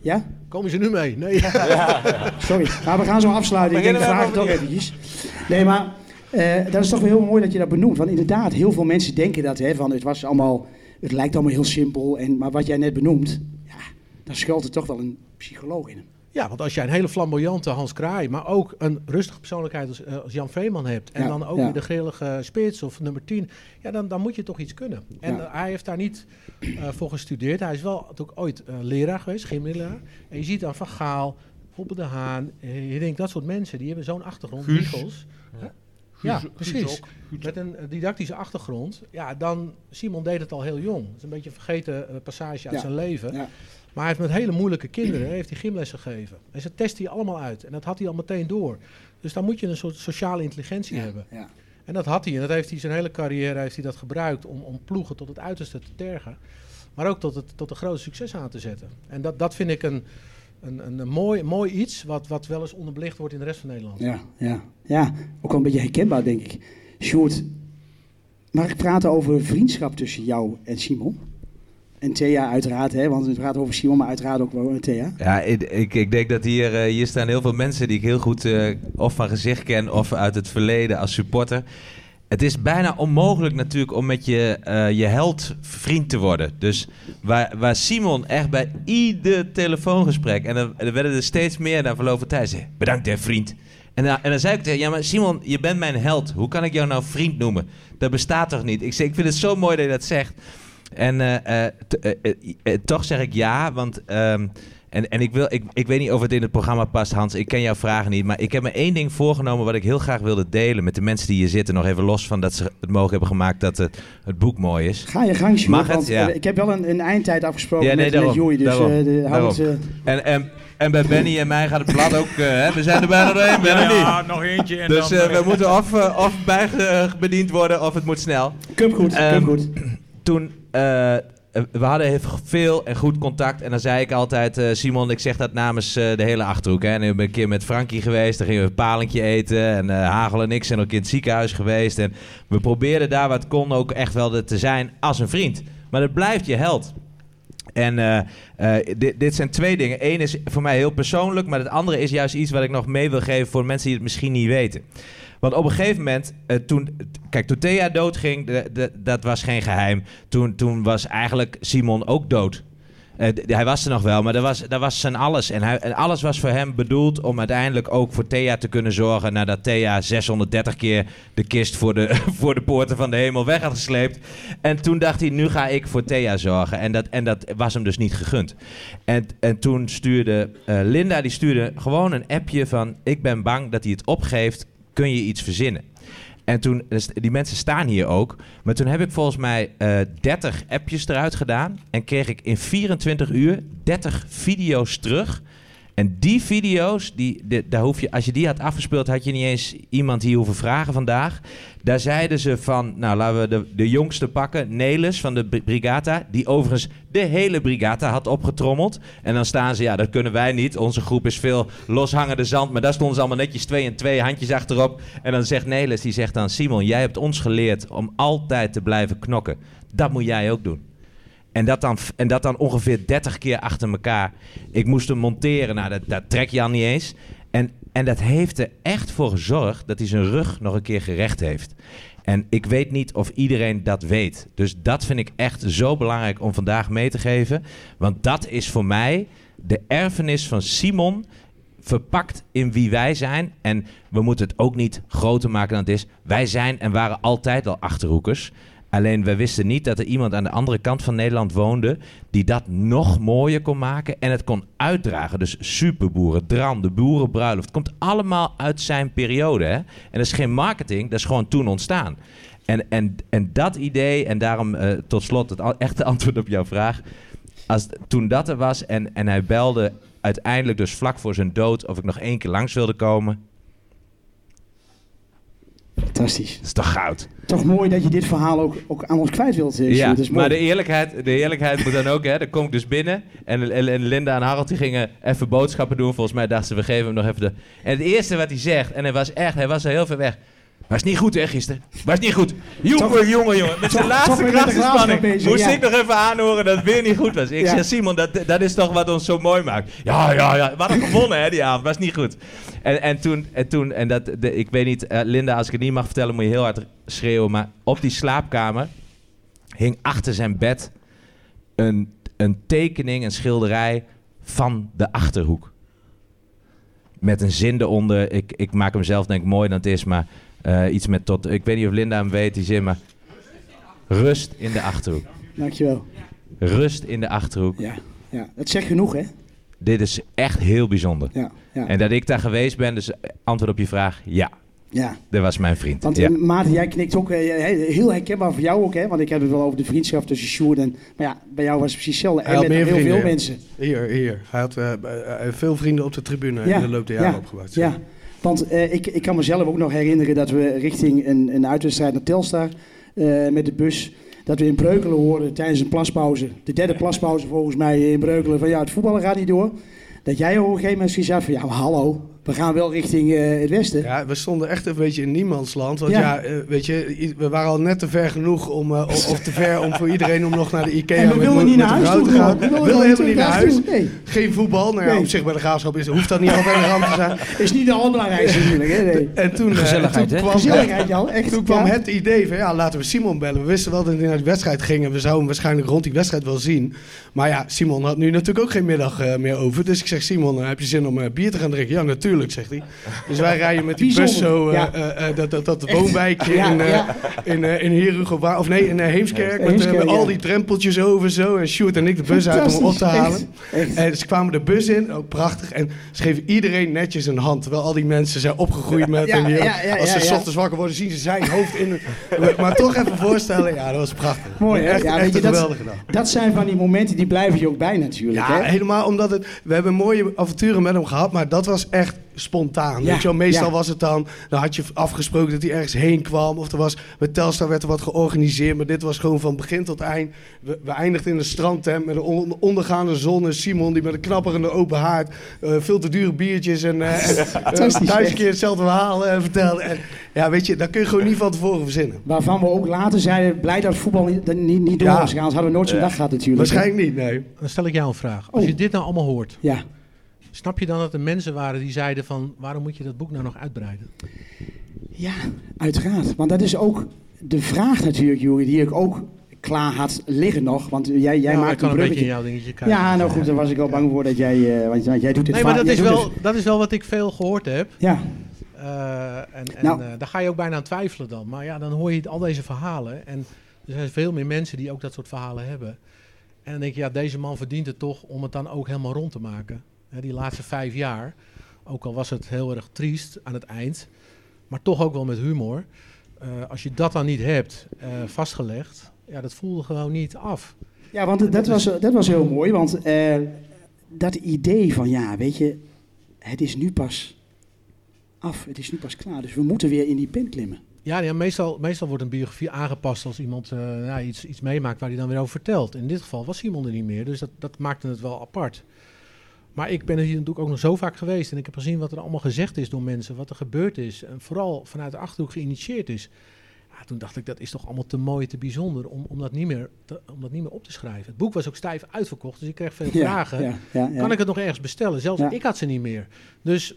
Ja? Komen ze nu mee? Nee. Sorry, maar we gaan zo afsluiten. Ik denk, vraag het ook eventjes. Nee, maar eh, dat is toch wel heel mooi dat je dat benoemt. Want inderdaad, heel veel mensen denken dat, hè, van het was allemaal, het lijkt allemaal heel simpel. En, maar wat jij net benoemt, ja, daar schuilt er toch wel een psycholoog in hem. Ja, want als jij een hele flamboyante Hans Kraai, maar ook een rustige persoonlijkheid als, eh, als Jan Veeman hebt. En Ja, dan ook ja. weer de grillige spits of nummer 10. Ja, dan, dan moet je toch iets kunnen. En Ja. eh, hij heeft daar niet eh, voor gestudeerd. Hij is wel natuurlijk ooit leraar geweest, gymleraar. En je ziet dan Van Gaal, Hoppe de Haan. je denkt, dat soort mensen, die hebben zo'n achtergrond. Guus. Ja, precies. Met een didactische achtergrond. Ja, dan, Simon deed het al heel jong. Dat is een beetje een vergeten passage uit zijn leven. Maar hij heeft met hele moeilijke kinderen heeft hij gymles gegeven. En ze test hij allemaal uit. En dat had hij al meteen door. Dus dan moet je een soort sociale intelligentie hebben. Ja. En dat had hij. En dat heeft hij zijn hele carrière heeft hij dat gebruikt om, om ploegen tot het uiterste te tergen. Maar ook tot, het, tot een groot succes aan te zetten. En dat, dat vind ik een, een, een, een mooi, mooi iets wat, wat wel eens onderbelicht wordt in de rest van Nederland. Ja, ja, ja, ook wel een beetje herkenbaar, denk ik. Sjoerd, mag ik praten over vriendschap tussen jou en Simon? En Thea uiteraard, hè, want we praten over Simon, maar uiteraard ook wel Thea. Ja, ik, ik, ik denk dat hier, eh, hier staan heel veel mensen die ik heel goed eh, of van gezicht ken of uit het verleden als supporter. Het is bijna onmogelijk natuurlijk om met je, eh, je held vriend te worden. Dus waar, waar Simon echt bij ieder telefoongesprek, en er werden er steeds meer na verloop van tijd, zei, bedankt hè vriend. En, dan- en dan zei ik tegen ja maar Simon, je bent mijn held. Hoe kan ik jou nou vriend noemen? Dat bestaat toch niet? Ik, zeg, ik vind het zo mooi dat je dat zegt. En eh, eh, t- eh, toch zeg ik ja, want... ehm, en, en ik, wil, ik, ik weet niet of het in het programma past, Hans. Ik ken jouw vragen niet. Maar ik heb me één ding voorgenomen wat ik heel graag wilde delen met de mensen die hier zitten. Nog even los van dat ze het mogelijk hebben gemaakt dat het, het boek mooi is. Ga je gang, Sjoerd, Mag het? want Ja. ik heb wel een, een eindtijd afgesproken Ja, nee, met, daarom, met Joey, dus daarom, de, hou het, daarom. En, en, en bij Benny en mij gaat het blad ook... hè, we zijn er bijna doorheen, ben er Ja, nog eentje. En Dus dan, we moeten of, of bijbediend worden of het moet snel. cupgoed, Ehm, cupgoed. toen, we hadden veel en goed contact. En dan zei ik altijd, eh, Simon, ik zeg dat namens eh, de hele Achterhoek. Hè. En ik ben een keer met Frankie geweest. Dan gingen we een palentje eten. En eh, Hagel en ik zijn ook in het ziekenhuis geweest. En we probeerden daar wat kon ook echt wel te zijn als een vriend. Maar dat blijft je held. En eh, eh, dit, dit zijn twee dingen. Eén is voor mij heel persoonlijk, maar het andere is juist iets wat ik nog mee wil geven voor mensen die het misschien niet weten. Want op een gegeven moment, eh, toen, kijk, toen Thea doodging, dat was geen geheim. Toen, toen was eigenlijk Simon ook dood. Eh, hij was er nog wel, maar dat was, dat was zijn alles. En, hij, en alles was voor hem bedoeld om uiteindelijk ook voor Thea te kunnen zorgen. Nadat Thea 630 keer de kist voor de, voor de poorten van de hemel weg had gesleept. En toen dacht hij, nu ga ik voor Thea zorgen. En dat, en dat was hem dus niet gegund. En, en toen stuurde eh, Linda, die stuurde gewoon een appje van... ik ben bang dat hij het opgeeft, kun je iets verzinnen? En toen, dus die mensen staan hier ook. Maar toen heb ik volgens mij eh 30 appjes eruit gedaan. En kreeg ik in 24 uur 30 video's terug. En die video's, die, daar hoef je, als je die had afgespeeld, had je niet eens iemand hier hoeven vragen vandaag. Daar zeiden ze van, nou laten we de, jongste pakken, Nelis van de Bri- Brigata. Die overigens de hele Brigata had opgetrommeld. En dan staan ze, ja dat kunnen wij niet. Onze groep is veel loshangende zand. Maar daar stonden ze allemaal netjes twee en twee handjes achterop. En dan zegt Nelis, die zegt dan, Simon jij hebt ons geleerd om altijd te blijven knokken. Dat moet jij ook doen. En dat, dan, en dat dan ongeveer 30 keer achter elkaar. Ik moest hem monteren. Nou, dat, dat trek je al niet eens. En, en dat heeft er echt voor gezorgd dat hij zijn rug nog een keer gerecht heeft. En ik weet niet of iedereen dat weet. Dus dat vind ik echt zo belangrijk om vandaag mee te geven. Want dat is voor mij de erfenis van Simon verpakt in wie wij zijn. En we moeten het ook niet groter maken dan het is. Wij zijn en waren altijd al achterhoekers. Alleen we wisten niet dat er iemand aan de andere kant van Nederland woonde die dat nog mooier kon maken en het kon uitdragen. Dus superboeren, dram, de boerenbruiloft. Komt allemaal uit zijn periode. Hè? En dat is geen marketing, dat is gewoon toen ontstaan. En, en, en dat idee, en daarom eh, tot slot het echte antwoord op jouw vraag. Als, toen dat er was en, en hij belde uiteindelijk dus vlak voor zijn dood of ik nog één keer langs wilde komen. Fantastisch. Dat is toch goud? Toch mooi dat je dit verhaal ook, ook aan ons kwijt wilt. eh, Ja, maar de eerlijkheid, de eerlijkheid moet dan ook, hè. Dan kom ik dus binnen en, en, en Linda en Harold die gingen even boodschappen doen. Volgens mij dachten ze, we geven hem nog even de... En het eerste wat hij zegt, en hij was echt, hij was er heel ver weg. Was niet goed, hè, gisteren? Was niet goed. Jongen, jongen, jongen. Met zijn laatste bezig, moest ja. ik nog even aanhoren dat het weer niet goed was. Ik Ja. zeg, Simon, dat, dat is toch wat ons zo mooi maakt. Ja, ja, ja. We hadden gewonnen, hè, die avond. Was niet goed. En, en toen, en, toen, en dat, de, ik weet niet, eh, Linda, als ik het niet mag vertellen, moet je heel hard schreeuwen. Maar op die slaapkamer hing achter zijn bed een, een tekening, een schilderij van de achterhoek. Met een zin eronder. Ik, ik maak hem zelf denk ik mooier dan het is, maar eh, iets met tot. Ik weet niet of Linda hem weet, die zin, maar. Rust in de achterhoek. Dankjewel. Rust in de achterhoek. Ja, ja, dat zegt genoeg, hè? Dit is echt heel bijzonder. Ja, ja. En dat ik daar geweest ben, dus antwoord op je vraag, ja. ja. Dat was mijn vriend. Want ja. eh, Maarten, jij knikt ook eh, he- heel herkenbaar voor jou ook, hè? Want ik heb het wel over de vriendschap tussen Sjoerd en... Maar ja, bij jou was het precies hetzelfde. Hij En had met meer heel vrienden, veel ja. mensen. Hier, hier. Hij had eh, eh, veel vrienden op de tribune in de loop der jaren ja, opgebouwd. Ja, want eh, ik, ik kan mezelf ook nog herinneren dat we richting een, uitwedstrijd naar Telstar eh, met de bus... Dat we in Breukelen hoorden tijdens een plaspauze. De derde plaspauze volgens mij in Breukelen. Van ja, het voetballen gaat niet door. Dat jij op een gegeven moment had van... Ja, hallo, we gaan wel richting eh, het westen. Ja, we stonden echt een beetje in niemandsland. Want Ja. ja, eh, weet je, we waren al net te ver genoeg om, eh, of, of te ver om voor iedereen om nog naar de Ikea En we wilden niet naar huis toe te gaan. We wilden wilden helemaal niet naar huis. Nee. Geen voetbal. Nou ja, Nee. op zich bij de graafschap is, hoeft dat niet altijd een ramp te zijn. Is niet de allerbelangrijkste natuurlijk, hè? Nee. En toen, Gezelligheid, toen hè? kwam, Gezelligheid, Jan, echt. Toen kwam ja. het idee van ja, laten we Simon bellen. We wisten wel dat hij naar de wedstrijd ging en we zouden hem waarschijnlijk rond die wedstrijd wel zien. Maar ja, Simon had nu natuurlijk ook geen middag eh, meer over. Dus ik zeg, Simon, heb je zin om bier te gaan drinken? Ja, natuurlijk, zegt hij. Dus wij rijden met die bus zo, eh, eh, eh, dat, dat, dat woonwijkje in, in, in Herugo, of nee, in Heemskerk. Met, al die drempeltjes over zo. En Sjoerd en ik de bus uit om hem op te halen. echt, echt. En ze kwamen de bus in, ook prachtig. En ze geven iedereen netjes een hand. Terwijl al die mensen zijn opgegroeid met... En die- als ze s ochtends wakker worden, zien ze zijn hoofd in... maar toch even voorstellen, ja, dat was prachtig. Mooi, hè? Echt, Ja, echt weet je, een dat- geweldige dag. Dat zijn van die momenten die blijven je ook bij natuurlijk. Ja, hè? helemaal omdat het... We hebben mooie avonturen met hem gehad, maar dat was echt spontaan. Ja, Weet je wel, meestal ja. was het dan... Dan had je afgesproken dat hij ergens heen kwam. Of er was... Met Telstar werd er wat georganiseerd. Maar dit was gewoon van begin tot eind. We, we eindigden in een strandtent met een on- ondergaande zon. En Simon die met een knapperende open haard... eh, veel te dure biertjes en... eh, en eh, duizend keer hetzelfde verhaal vertelde. En ja, weet je, dat kun je gewoon niet van tevoren verzinnen. Waarvan we ook later zeiden, blij dat voetbal niet, niet, niet door Ja. was gegaan. Anders hadden we nooit zo'n dag gehad natuurlijk. Waarschijnlijk niet, nee. Dan stel ik jou een vraag. Als Oh. je dit nou allemaal hoort, Ja. Snap je dan dat er mensen waren die zeiden van... waarom moet je dat boek nou nog uitbreiden? ja, uiteraard. Want dat is ook de vraag natuurlijk, Juri, die ik ook klaar had liggen nog. Want jij, jij Ja, maakt een beetje in bruggetje. jouw dingetje kijken. Ja, nou goed, daar was ik wel bang voor dat jij... eh, want, want jij doet dit Nee, maar dat is, wel, dat is wel wat ik veel gehoord heb. Ja. Eh, en en Nou. eh, daar ga je ook bijna aan twijfelen dan. Maar ja, dan hoor je al deze verhalen. En er zijn veel meer mensen die ook dat soort verhalen hebben. En dan denk je, ja, deze man verdient het toch om het dan ook helemaal rond te maken. Die laatste vijf jaar, ook al was het heel erg triest aan het eind, maar toch ook wel met humor. Eh, als je dat dan niet hebt eh, vastgelegd, ja, dat voelde gewoon niet af. Ja, want dat, was, dat was heel mooi. Want eh, dat idee van, ja, weet je, het is nu pas af. Het is nu pas klaar. Dus we moeten weer in die pen klimmen. Ja, ja meestal, meestal wordt een biografie aangepast als iemand ja, iets, iets meemaakt waar hij dan weer over vertelt. In dit geval was Simon er niet meer, dus dat, dat maakte het wel apart. Maar ik ben er hier natuurlijk ook nog zo vaak geweest en ik heb gezien wat er allemaal gezegd is door mensen, wat er gebeurd is. En vooral vanuit de Achterhoek geïnitieerd is. Ja, toen dacht ik, dat is toch allemaal te mooi, te bijzonder om, om, dat niet meer te- om dat niet meer op te schrijven. Het boek was ook stijf uitverkocht, dus ik kreeg veel Ja, vragen. ja. Kan ik het nog ergens bestellen? Zelfs ik had ze niet meer. Dus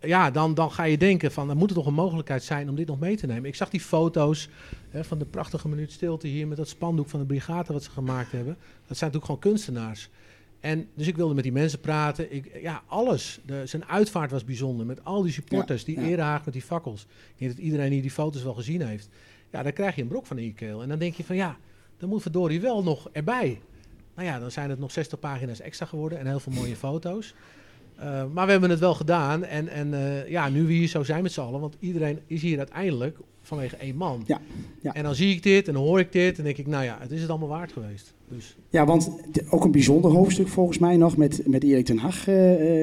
ja, dan, dan ga je denken van, er moet er toch een mogelijkheid zijn om dit nog mee te nemen. Ik zag die foto's hè, van de prachtige minuut stilte hier met dat spandoek van de brigade wat ze gemaakt hebben. Dat zijn natuurlijk gewoon kunstenaars. En dus ik wilde met die mensen praten. Ik, ja, alles. De, zijn uitvaart was bijzonder. Met al die supporters, die ja. erehaag met die fakkels. Ik denk dat iedereen hier die foto's wel gezien heeft. Ja, dan krijg je een brok van in je keel. En dan denk je van ja, dan moet verdorie wel nog erbij. Nou ja, dan zijn het nog 60 pagina's extra geworden en heel veel mooie foto's. Eh, maar we hebben het wel gedaan. En, en eh, ja, nu we hier zo zijn met z'n allen, want iedereen is hier uiteindelijk vanwege één man. Ja, ja. En dan zie ik dit en dan hoor ik dit en denk ik, nou ja, het is het allemaal waard geweest. Dus Ja, want ook een bijzonder hoofdstuk volgens mij nog met, met Erik ten Hag,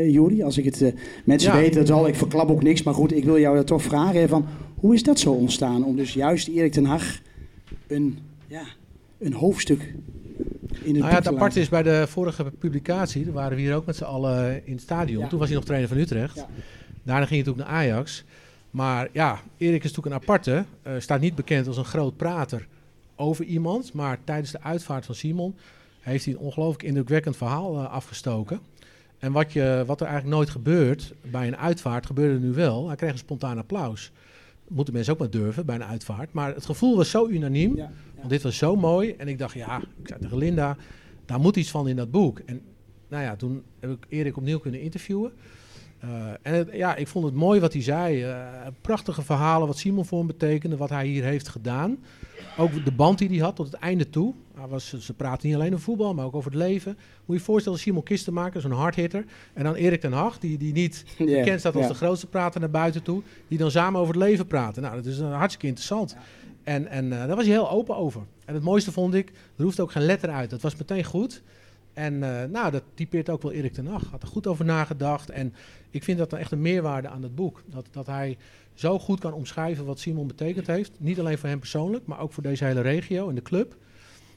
Jori. Als ik het, eh, mensen Ja. weten het al, ik verklap ook niks. Maar goed, ik wil jou dat toch vragen. Van, hoe is dat zo ontstaan? Om dus juist Erik ten Hag een, ja, een hoofdstuk in het nou ja, het te aparte is bij de vorige publicatie, daar waren we hier ook met z'n allen in het stadion. Ja. Toen was hij nog trainer van Utrecht. Daarna ging hij natuurlijk naar Ajax. Maar ja, Erik is natuurlijk een aparte. eh, staat niet bekend als een groot prater over iemand. Maar tijdens de uitvaart van Simon heeft hij een ongelooflijk indrukwekkend verhaal eh, afgestoken. En wat, je, wat er eigenlijk nooit gebeurt bij een uitvaart, gebeurde nu wel. Hij kreeg een spontaan applaus. Moeten mensen ook maar durven bij een uitvaart. Maar het gevoel was zo unaniem. Ja, Want dit was zo mooi. En ik dacht, ja, ik zei tegen Linda, daar moet iets van in dat boek. En nou ja, toen heb ik Erik opnieuw kunnen interviewen. Eh, en het- ja, ik vond het mooi wat hij zei. Eh, prachtige verhalen, wat Simon voor hem betekende, wat hij hier heeft gedaan. Ook de band die hij had tot het einde toe. Hij was, ze praten niet alleen over voetbal, maar ook over het leven. Moet je je voorstellen, Simon Kistenmaker, zo'n hardhitter. En dan Erik ten Hag, die, die niet Ja, bekend staat als de grootste prater naar buiten toe. Die dan samen over het leven praten. Nou, dat is uh, hartstikke interessant. En, en eh, daar was hij heel open over. En het mooiste vond ik, er hoefde ook geen letter uit. Dat was meteen goed. En eh, nou, dat typeert ook wel Erik ten Hag. Had er goed over nagedacht. En ik vind dat dan echt een meerwaarde aan het boek. Dat, dat hij zo goed kan omschrijven wat Simon betekend heeft. Niet alleen voor hem persoonlijk, maar ook voor deze hele regio en de club.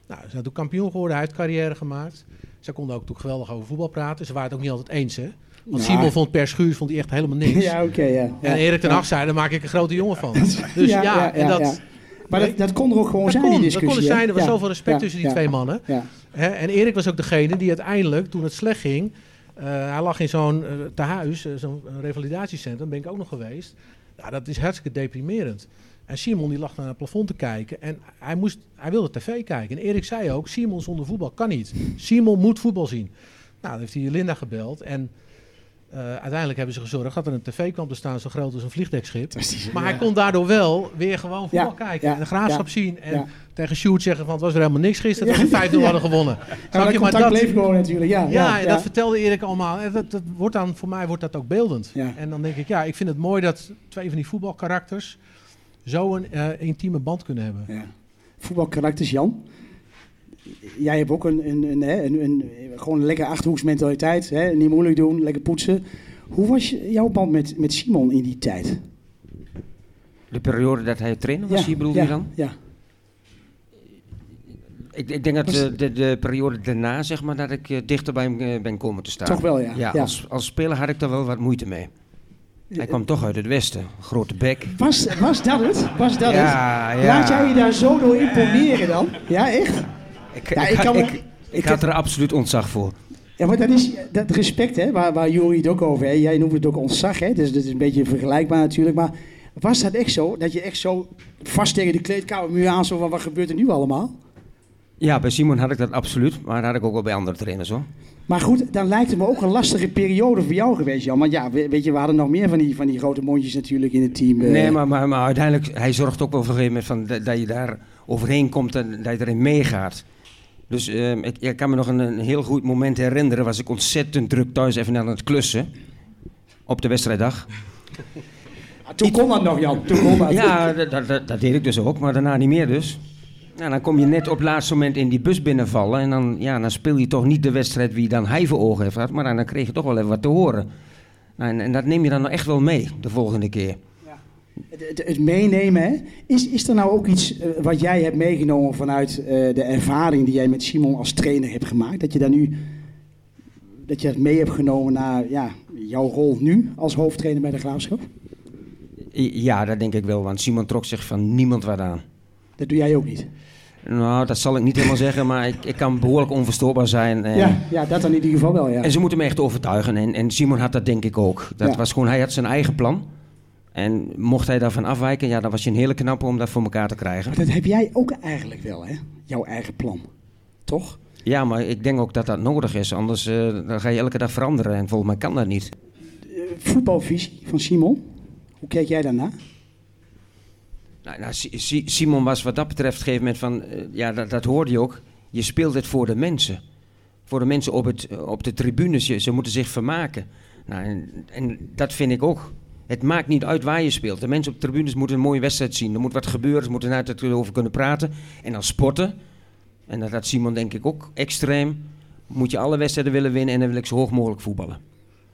Nou, ze zijn toen kampioen geworden, hij heeft carrière gemaakt. Ze konden ook toen geweldig over voetbal praten. Ze waren het ook niet altijd eens, hè. Want Nou. Simon vond per Schuurs vond hij echt helemaal niks. Ja, oké, ja. En Ja, Erik ten ja. Hag zei, daar maak ik een grote jongen van. Dus ja, en dat... Maar dat, dat kon er ook gewoon Dat zijn, kon, die dat discussie. kon er zijn. Er was zoveel respect tussen die twee mannen. Hè, en Erik was ook degene die uiteindelijk, toen het slecht ging... eh, hij lag in zo'n eh, tehuis, eh, zo'n revalidatiecentrum, ben ik ook nog geweest. Ja, dat is hartstikke deprimerend. En Simon die lag naar het plafond te kijken en hij, moest, hij wilde tv kijken. En Erik zei ook, Simon zonder voetbal kan niet. Simon moet voetbal zien. Nou, dan heeft hij Linda gebeld en... eh, uiteindelijk hebben ze gezorgd dat er een tv kwam te staan zo groot als een vliegdekschip. Maar hij kon daardoor wel weer gewoon voetbal Ja, kijken. ja, en de graafschap zien. En tegen Sjoerd zeggen van het was weer helemaal niks gisteren. Dat we 5-0 Ja. hadden gewonnen. Je? dat Maar dat, bleef gewoon natuurlijk, ja. ja, en dat vertelde Erik allemaal. En dat, dat wordt dan, voor mij wordt dat ook beeldend. Ja. En dan denk ik, ja, ik vind het mooi dat twee van die voetbalkarakters zo een eh, intieme band kunnen hebben. Ja. Voetbalkarakters, Jan. Jij hebt ook een, een, een, een, een, gewoon een lekker achterhoeksmentaliteit. Hè? Niet moeilijk doen, lekker poetsen. Hoe was jouw band met, met Simon in die tijd? De periode dat hij trainer was, hier bedoel ja, je dan? Ja. Ik, ik denk dat Was- de, de periode daarna, zeg maar, dat ik eh, dichter bij hem eh, ben komen te staan. Toch wel, ja. Ja, Ja. Als, als speler had ik daar wel wat moeite mee. Hij kwam toch uit het westen, grote bek. Was, was dat het? Was dat Ja, het? ja. Laat jij je daar zo door imponeren dan? Ja, echt? Ik, Ja, ik, ik had- kan me- ik, ik had er absoluut ontzag voor. Ja, maar dat is dat respect, hè, waar, waar Jori het ook over heeft. Jij noemt het ook ontzag, hè? Dus dat is een beetje vergelijkbaar natuurlijk. Maar was dat echt zo? Dat je echt zo vast tegen de kleedkamermuur aan zo van wat gebeurt er nu allemaal? Ja, bij Simon had ik dat absoluut, maar dat had ik ook wel bij andere trainers hoor. Maar goed, dan lijkt het me ook een lastige periode voor jou geweest, Jan. Want ja, we- weet je, we hadden nog meer van die, van die grote mondjes natuurlijk in het team. eh. Nee, maar, maar, maar uiteindelijk, hij zorgt ook wel voor een gegeven moment van, dat, dat je daar overheen komt en dat je erin meegaat. Dus ehm, ik, ik kan me nog een, een heel goed moment herinneren, was ik ontzettend druk thuis even aan het klussen. Op de wedstrijddag. Ah, Toen kon dat nog, Jan. Toen kon dat. Ja, dat, dat, dat, dat deed ik dus ook, maar daarna niet meer dus. Nou, dan kom je net op het laatste moment in die bus binnenvallen. En dan, ja, dan speel je toch niet de wedstrijd wie dan hij voor ogen heeft gehad. Maar dan, dan kreeg je toch wel even wat te horen. Nou, en, en dat neem je dan echt wel mee de volgende keer. Het, het, het meenemen, hè? Is, is er nou ook iets eh, wat jij hebt meegenomen vanuit eh, de ervaring die jij met Simon als trainer hebt gemaakt? Dat je daar nu, dat je dat mee hebt genomen naar ja, jouw rol nu als hoofdtrainer bij de Graafschap? Ja, dat denk ik wel, want Simon trok zich van niemand wat aan. Dat doe jij ook niet. Nou, dat zal ik niet helemaal zeggen, maar ik, ik kan behoorlijk onverstoorbaar zijn. En, Ja, ja, dat dan in ieder geval wel, ja. en ze moeten me echt overtuigen. En, en Simon had dat denk ik ook. Dat Ja. was gewoon, hij had zijn eigen plan. En mocht hij daarvan afwijken, ja, dan was je een hele knappe om dat voor elkaar te krijgen. Maar dat heb jij ook eigenlijk wel, hè? Jouw eigen plan. Toch? Ja, maar ik denk ook dat dat nodig is. Anders eh, dan ga je elke dag veranderen. En volgens mij kan dat niet. Eh, voetbalvisie van Simon. Hoe keek jij daarna? Nou, nou, Si- Si- Simon was wat dat betreft op een gegeven moment van... eh, ja, dat, dat hoorde je ook. Je speelt het voor de mensen. Voor de mensen op, het, op de tribunes. Ze moeten zich vermaken. Nou, en, en dat vind ik ook. Het maakt niet uit waar je speelt. De mensen op de tribunes moeten een mooie wedstrijd zien. Er moet wat gebeuren. Ze moeten naar het over kunnen praten. En dan sporten. En dat had Simon denk ik ook extreem. Moet je alle wedstrijden willen winnen en dan wil ik zo hoog mogelijk voetballen.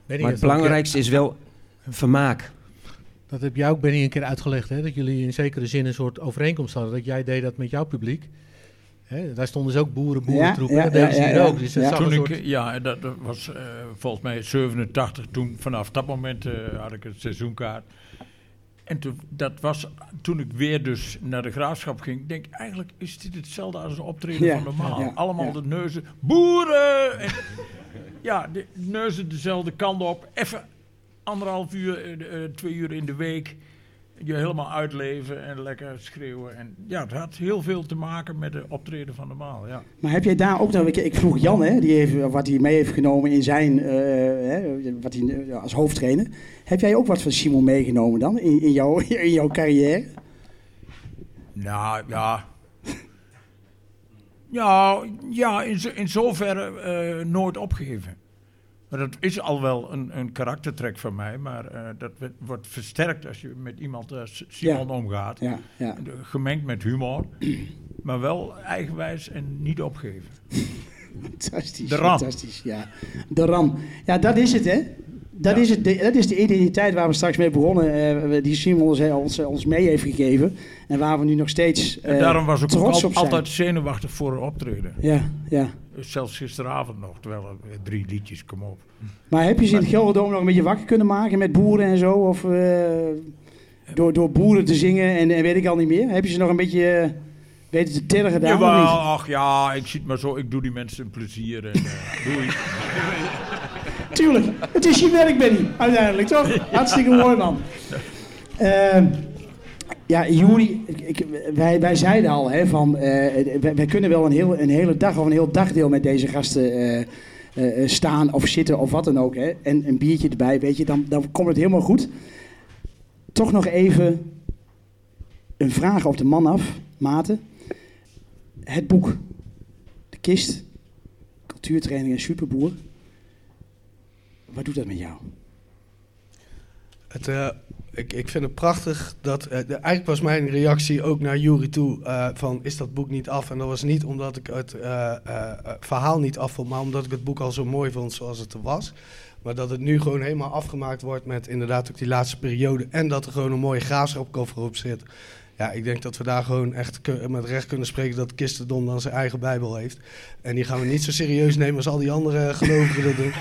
Benny, Maar het belangrijkste is wel vermaak. Dat heb jij ook Benny een keer uitgelegd, hè? dat jullie in zekere zin een soort overeenkomst hadden. Dat jij deed dat met jouw publiek. Hè? Daar stonden dus ook boeren, boerentroepen. Ja, ja, dat ze ja, ook. Dus het ja. zag Toen ik, ja, dat dat was eh, volgens mij 87. Toen, vanaf dat moment eh, had ik een seizoenkaart. En toen, dat was toen ik weer dus naar de graafschap ging. denk ik, eigenlijk is dit hetzelfde als een optreden Ja, van normaal. ja, Allemaal ja. de neuzen. Boeren! En, ja, de neuzen dezelfde kant op. Even anderhalf uur, eh, eh, twee uur in de week. Je helemaal uitleven en lekker schreeuwen. En ja, het had heel veel te maken met de optreden van normaal. Ja. Maar heb jij daar ook dan, ik, ik vroeg Jan, hè, die heeft, wat hij mee heeft genomen in zijn, eh, hè, wat hij eh, als hoofdtrainer. Heb jij ook wat van Simon meegenomen dan in, in, jouw, in jouw carrière? Nou, ja. Ja, ja in, in zoverre eh, nooit opgegeven. Maar dat is al wel een, een karaktertrek van mij, maar eh, dat wordt versterkt als je met iemand als Simon Ja. omgaat. Ja, ja. Gemengd met humor, maar wel eigenwijs en niet opgeven. Fantastisch. De ram. Fantastisch, ja. De ram. Ja, dat is het, hè? Dat, is het, de- dat is de identiteit waar we straks mee begonnen, eh, die Simon ons, eh, ons, ons mee heeft gegeven. En waar we nu nog steeds En eh, daarom was ik ook al- altijd zenuwachtig voor een optreden. Ja, ja. Zelfs gisteravond nog, terwijl er drie liedjes, kom op. Maar heb je ze in het Gelderdoom nog een beetje wakker kunnen maken met boeren en zo? Of eh, door, door boeren te zingen en, en weet ik al niet meer? Heb je ze nog een beetje weten te of Jawel, niet? ach ja, ik zie het maar zo, ik doe die mensen een plezier en eh, doei. Tuurlijk, het is je werk, Benny, uiteindelijk, toch? Hartstikke mooi, man. Ehm, ja, Juri, wij, wij zeiden al, hè, van, eh, wij, kunnen wel een, heel, een hele dag of een heel dagdeel met deze gasten eh, eh, staan of zitten of wat dan ook. Hè, en een biertje erbij, weet je, dan, dan komt het helemaal goed. Toch nog even een vraag op de man af, Maarten. Het boek, De Kist, Cultuurtraining en Superboer. Wat doet dat met jou? Het, eh, ik, ik vind het prachtig dat. eh, eigenlijk was mijn reactie ook naar Jury toe: eh, van is dat boek niet af? En dat was niet omdat ik het verhaal niet af vond, maar omdat ik het boek al zo mooi vond zoals het er was. Maar dat het nu gewoon helemaal afgemaakt wordt met inderdaad ook die laatste periode. En dat er gewoon een mooie graafschapkoffer op zit. Ja, ik denk dat we daar gewoon echt met recht kunnen spreken dat Kistendom dan zijn eigen Bijbel heeft. En die gaan we niet zo serieus nemen als al die andere gelovigen dat doen.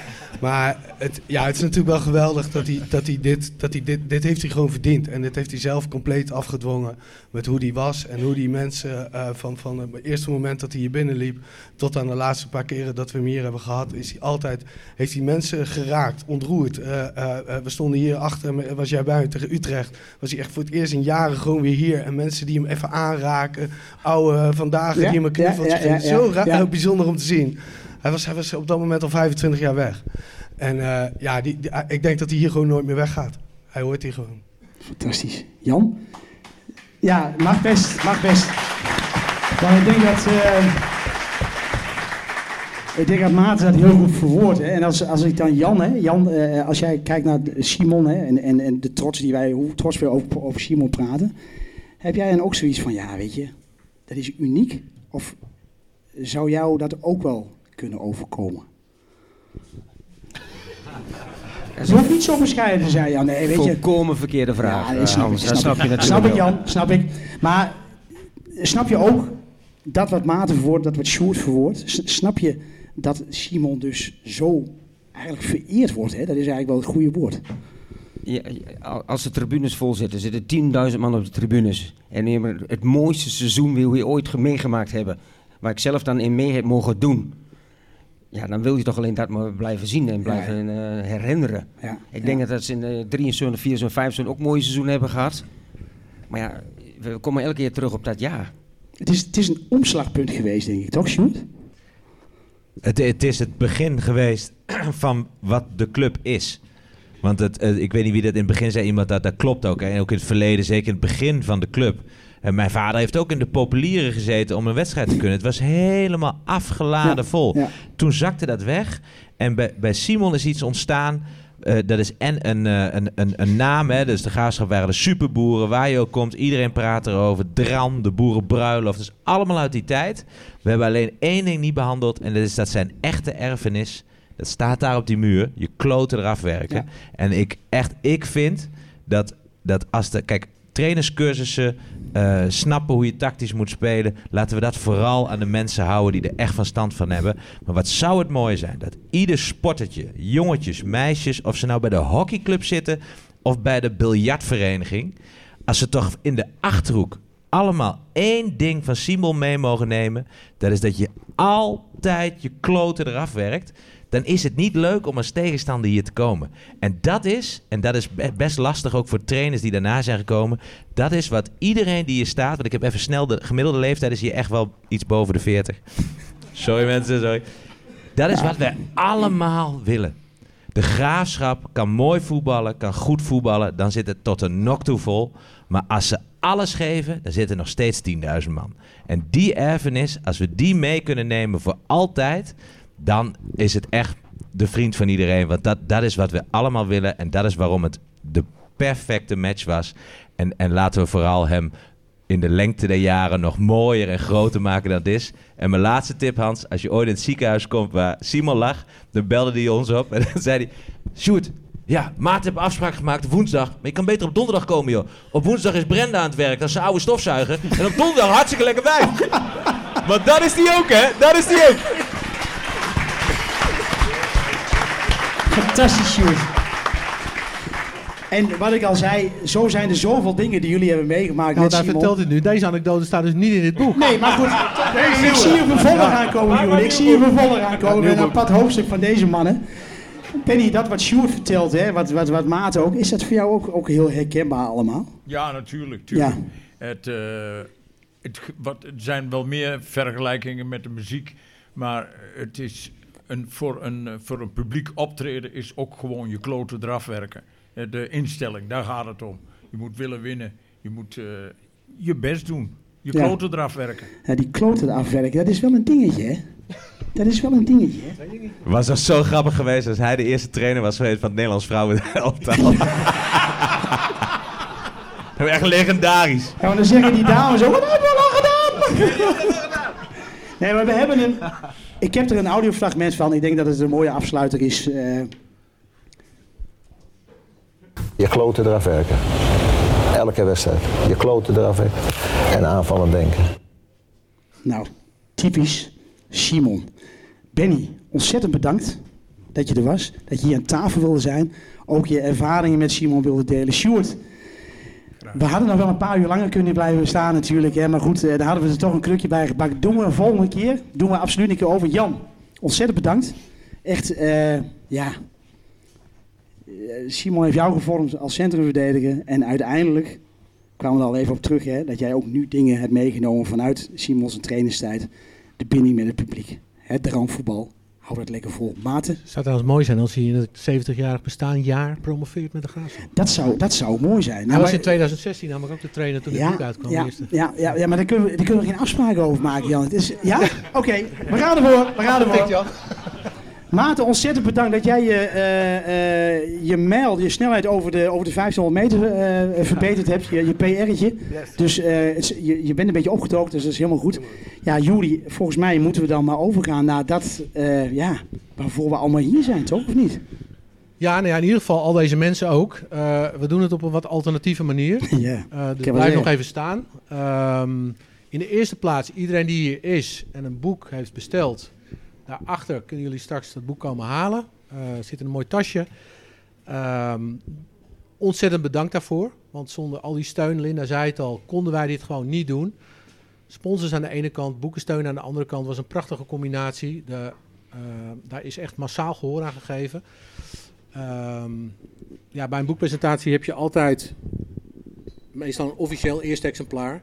Maar het, ja, het is natuurlijk wel geweldig dat hij, dat hij dit, dat hij dit, dit heeft hij gewoon verdiend. En dit heeft hij zelf compleet afgedwongen met hoe hij was en hoe die mensen eh, van, van het eerste moment dat hij hier binnenliep tot aan de laatste paar keren dat we hem hier hebben gehad, is hij altijd, heeft hij mensen geraakt, ontroerd. Eh, eh, we stonden hier achter, was jij bij tegen Utrecht, was hij echt voor het eerst in jaren gewoon weer hier en mensen die hem even aanraken. Oude vandaag Ja, die hem een knuffeltje ja, ja, Zo ja. ra- Ja. eh, bijzonder om te zien. Hij was, hij was op dat moment al 25 jaar weg. En eh, ja, die, die- ik denk dat hij hier gewoon nooit meer weggaat. Hij hoort hier gewoon. Fantastisch. Jan? Ja, mag best, mag best. Maar ik denk dat... eh, ik denk dat Maarten dat heel goed verwoordt. Hè? En als, als ik dan Jan, hè, Jan eh, als jij kijkt naar Simon hè, en, en, en de trots die wij, hoe trots we over, over Simon praten. Heb jij dan ook zoiets van, ja weet je, dat is uniek? Of zou jou dat ook wel kunnen overkomen? Je hoeft niet zo bescheiden te zijn, Jan. Nee, weet je. Volkomen verkeerde vraag. Ja, dat snap, ik, snap je natuurlijk Snap ik. Jan, snap ik. Maar snap je ook dat wat Maarten verwoordt, dat wat Sjoerd verwoordt, snap je dat Simon dus zo eigenlijk vereerd wordt? Hè? Dat is eigenlijk wel het goede woord. Als de tribunes vol zitten, zitten 10.000 man op de tribunes. En het mooiste seizoen wil je ooit ge- meegemaakt hebben. Waar ik zelf dan in mee heb mogen doen. Ja, dan wil je toch alleen dat maar blijven zien en blijven eh, herinneren. Ja, Ik denk dat ze in de 73, 74, 75 ook mooie seizoenen hebben gehad. Maar ja, we komen elke keer terug op dat jaar. Het is, het is een omslagpunt geweest, denk ik, toch, Sjoerd? Het, het is het begin geweest van wat de club is. Want het, eh, ik weet niet wie dat in het begin zei, iemand dat dat klopt ook. hè. En ook in het verleden, zeker in het begin van de club. En mijn vader heeft ook in de populieren gezeten om een wedstrijd te kunnen. Het was helemaal afgeladen Ja, vol. ja. Toen zakte dat weg. En bij, bij Simon is iets ontstaan. eh, dat is en een, eh, een, een, een naam, hè. dus de graafschap waren de superboeren. Waar je ook komt, iedereen praat erover. Dram, de boerenbruiloft, dat is allemaal uit die tijd. We hebben alleen één ding niet behandeld. En dat is dat zijn echte erfenis. Dat staat daar op die muur. Je kloten eraf werken. Ja. En ik, echt, ik vind dat, dat als de... Kijk, trainerscursussen, eh, snappen hoe je tactisch moet spelen. Laten we dat vooral aan de mensen houden die er echt van stand van hebben. Maar wat zou het mooi zijn dat ieder sportertje, jongetjes, meisjes... of ze nou bij de hockeyclub zitten of bij de biljartvereniging... als ze toch in de Achterhoek allemaal één ding van Simon mee mogen nemen... dat is dat je altijd je kloten eraf werkt... dan is het niet leuk om als tegenstander hier te komen. En dat is, en dat is be- best lastig ook voor trainers die daarna zijn gekomen... dat is wat iedereen die hier staat... want ik heb even snel, de gemiddelde leeftijd is hier echt wel iets boven de 40. Sorry mensen, sorry. Dat is wat wij allemaal willen. De graafschap kan mooi voetballen, kan goed voetballen. Dan zit het tot een nok toe vol. Maar als ze alles geven, dan zitten er nog steeds 10.000 man. En die erfenis, als we die mee kunnen nemen voor altijd... dan is het echt de vriend van iedereen. Want dat, dat is wat we allemaal willen. En dat is waarom het de perfecte match was. En, en laten we vooral hem in de lengte der jaren nog mooier en groter maken dan het is. En mijn laatste tip, Hans. Als je ooit in het ziekenhuis komt waar Simon lag... dan belde hij ons op en dan zei hij... Sjoerd, ja, Maarten heeft afspraak gemaakt woensdag. Maar je kan beter op donderdag komen, joh. Op woensdag is Brenda aan het werk. Dat is zijn oude stofzuiger. En op donderdag hartstikke lekker bij. Want dat is die ook, hè? Dat is die ook. Fantastisch, Sjoerd. En wat ik al zei, zo zijn er zoveel dingen die jullie hebben meegemaakt Nou, daar Simon. vertelt hij nu. Deze anekdote staat dus niet in dit boek. Nee, maar goed. ik zie je vervolgen aankomen, Joen. Ik zie je vervolgen aankomen een apart hoofdstuk van deze mannen. Penny, dat wat Sjoerd vertelt, hè, wat, wat, wat Maarten ook, is dat voor jou ook, ook heel herkenbaar allemaal? Ja, natuurlijk. tuurlijk. Ja. Het, eh, het, wat, het zijn wel meer vergelijkingen met de muziek, maar het is een, voor, een, eh, voor een publiek optreden is ook gewoon je kloten eraf werken. Eh, De instelling, daar gaat het om. Je moet willen winnen. Je moet eh, je best doen. Je Ja. kloten eraf werken. Ja, die kloten afwerken, dat is wel een dingetje, hè? Dat is wel een dingetje, hè? Was dat zo grappig geweest als hij de eerste trainer was geweest van het Nederlands vrouwenelftal. Dat is echt legendarisch. Ja, maar dan zeggen die dames ook, wat hebben we al gedaan? Nee, maar we hebben een... Ik heb er een audiofragment van. Ik denk dat het een mooie afsluiter is. eh, Je kloten eraf werken. Elke wedstrijd. Je kloten eraf werken. En aanvallen denken. Nou, typisch Simon. Benny, ontzettend bedankt dat je er was. Dat je hier aan tafel wilde zijn. Ook je ervaringen met Simon wilde delen. Sjoerd, we hadden nog wel een paar uur langer kunnen blijven staan natuurlijk. Hè, maar goed, eh, daar hadden we er toch een krukje bij gepakt. Doen we een volgende keer. Doen we absoluut een keer over. Jan, ontzettend bedankt. Echt, eh, ja... Eh, Simon heeft jou gevormd als centrumverdediger. En uiteindelijk kwamen we er al even op terug, hè, dat jij ook nu dingen hebt meegenomen vanuit Simons trainerstijd. De binding met het publiek, het dramvoetbal. Hou dat lekker vol. Het zou trouwens mooi zijn als hij in het 70-jarig bestaan jaar promoveert met de Graafschap. dat zou, dat zou mooi zijn. Hij Nou, was maar- in 2016 namelijk ook de trainer toen ja, boek uitkwam. ja, ja, ja, ja, maar daar kunnen, we, daar kunnen we geen afspraken over maken, Jan. Het is, ja? Oké, we gaan ervoor. We gaan ervoor. Maarten, ontzettend bedankt dat jij je, eh, je mijl, je snelheid over de, over de 1500 meter eh, verbeterd hebt. Je, je PR'tje. Dus het je, je bent een beetje opgetoogd, dus dat is helemaal goed. Ja, Juri, volgens mij moeten we dan maar overgaan naar dat ja, waarvoor we allemaal hier zijn, toch? Of niet? Ja, nou ja, in ieder geval al deze mensen ook. We doen het op een wat alternatieve manier. Ja. Ik dus blijf nog even staan. Ehm, in de eerste plaats, iedereen die hier is en een boek heeft besteld. Daarachter kunnen jullie straks dat boek komen halen. Eh zit in een mooi tasje. Ehm, ontzettend bedankt daarvoor. Want zonder al die steun, Linda zei het al, konden wij dit gewoon niet doen. Sponsors aan de ene kant, boekensteun aan de andere kant was een prachtige combinatie. De, eh, daar is echt massaal gehoor aan gegeven. Ehm, ja, bij een boekpresentatie heb je altijd meestal een officieel eerste exemplaar.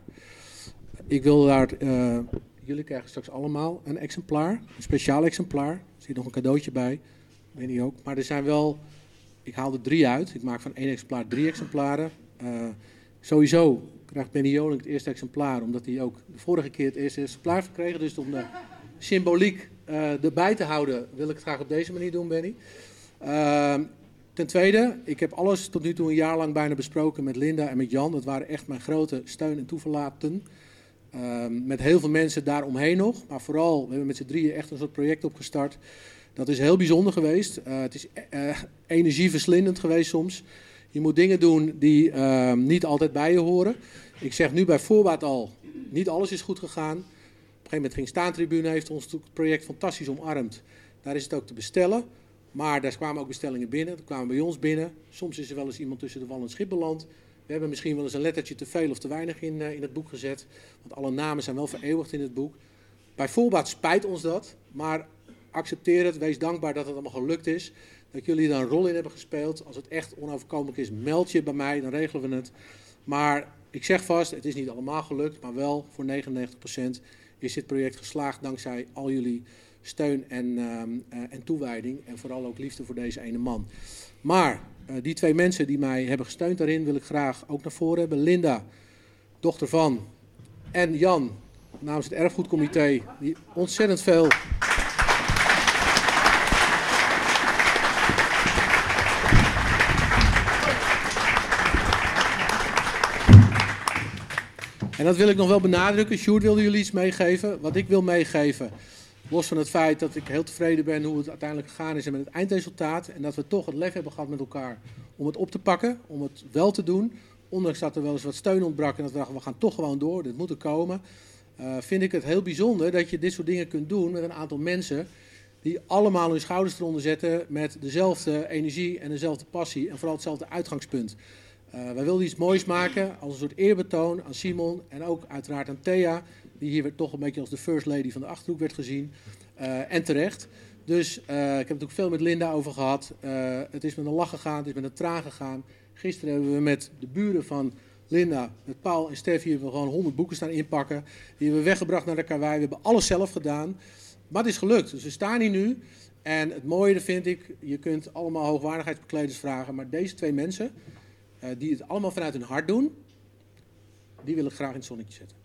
Ik wil daar, eh, jullie krijgen straks allemaal een exemplaar, een speciaal exemplaar. Er zit nog een cadeautje bij, weet niet ook. Maar er zijn wel, ik haal er drie uit. Ik maak van één exemplaar drie exemplaren. Eh, sowieso krijgt Benny Joling het eerste exemplaar, omdat hij ook de vorige keer het eerste exemplaar gekregen. Dus om de symboliek eh, erbij te houden, wil ik het graag op deze manier doen, Benny. Ehm, ten tweede, ik heb alles tot nu toe een jaar lang bijna besproken met Linda en met Jan. Dat waren echt mijn grote steun en toeverlaten. Ehm, met heel veel mensen daaromheen nog. Maar vooral, we hebben met z'n drieën echt een soort project opgestart. Dat is heel bijzonder geweest. Eh, het is eh, energieverslindend geweest soms. Je moet dingen doen die ehm, niet altijd bij je horen. Ik zeg nu bij voorbaat al, niet alles is goed gegaan. Op een gegeven moment ging Staantribune, heeft ons project fantastisch omarmd. Daar is het ook te bestellen. Maar daar kwamen ook bestellingen binnen, dat kwamen bij ons binnen. Soms is er wel eens iemand tussen de wal en schip beland. We hebben misschien wel eens een lettertje te veel of te weinig in, eh, in het boek gezet. Want alle namen zijn wel vereeuwigd in het boek. Bij voorbaat spijt ons dat, maar accepteer het. Wees dankbaar dat het allemaal gelukt is. Dat jullie er een rol in hebben gespeeld. Als het echt onoverkomelijk is, meld je bij mij, dan regelen we het. Maar ik zeg vast, het is niet allemaal gelukt, maar wel voor 99% is dit project geslaagd dankzij al jullie steun en, ehm, eh, en toewijding. En vooral ook liefde voor deze ene man. Maar die twee mensen die mij hebben gesteund daarin, wil ik graag ook naar voren hebben. Linda, dochter van, en Jan, namens het erfgoedcomité, die ontzettend veel. En dat wil ik nog wel benadrukken. Sjoerd wilde jullie iets meegeven. Wat ik wil meegeven, los van het feit dat ik heel tevreden ben hoe het uiteindelijk gegaan is en met het eindresultaat. En dat we toch het lef hebben gehad met elkaar om het op te pakken, om het wel te doen. Ondanks dat er wel eens wat steun ontbrak en dat we dachten, we gaan toch gewoon door, dit moet er komen. eh, vind ik het heel bijzonder dat je dit soort dingen kunt doen met een aantal mensen die allemaal hun schouders eronder zetten met dezelfde energie en dezelfde passie en vooral hetzelfde uitgangspunt. Eh, wij wilden iets moois maken als een soort eerbetoon aan Simon en ook uiteraard aan Thea, die hier toch een beetje als de first lady van de Achterhoek werd gezien. Eh, en terecht. Dus eh, ik heb natuurlijk veel met Linda over gehad. Eh, het is met een lach gegaan, het is met een traan gegaan. Gisteren hebben we met de buren van Linda, met Paul en Steffi, we gewoon 100 boeken staan inpakken. Die hebben we weggebracht naar de karwei. We hebben alles zelf gedaan. Maar het is gelukt. Dus we staan hier nu. En het mooie vind ik, je kunt allemaal hoogwaardigheidsbekleders vragen. Maar deze twee mensen, die het allemaal vanuit hun hart doen, die wil ik graag in het zonnetje zetten.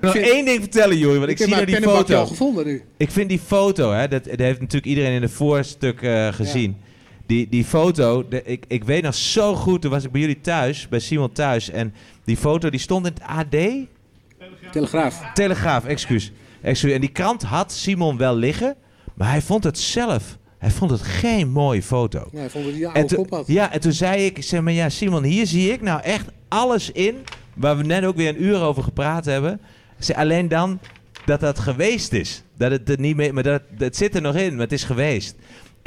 Nog vind- één ding vertellen, Joey, want ik, Ik zie nou die foto. al gevonden nu. Ik vind die foto, hè, dat, dat heeft natuurlijk iedereen in het voorstuk eh, gezien. Die, die foto, de, ik, ik weet nog zo goed, toen was ik bij jullie thuis, bij Simon thuis. En die foto die stond in het AD? Telegraaf. Telegraaf, excuus. excuus. En die krant had Simon wel liggen, maar hij vond het zelf, hij vond het geen mooie foto. Ja, hij vond een En oude toen- kop had. Ja, en toen zei ik, zeg maar ja, Simon, hier zie ik nou echt alles in waar we net ook weer een uur over gepraat hebben. Alleen dan dat dat geweest is. Dat het er niet meer, maar dat, het zit er nog in, maar het is geweest.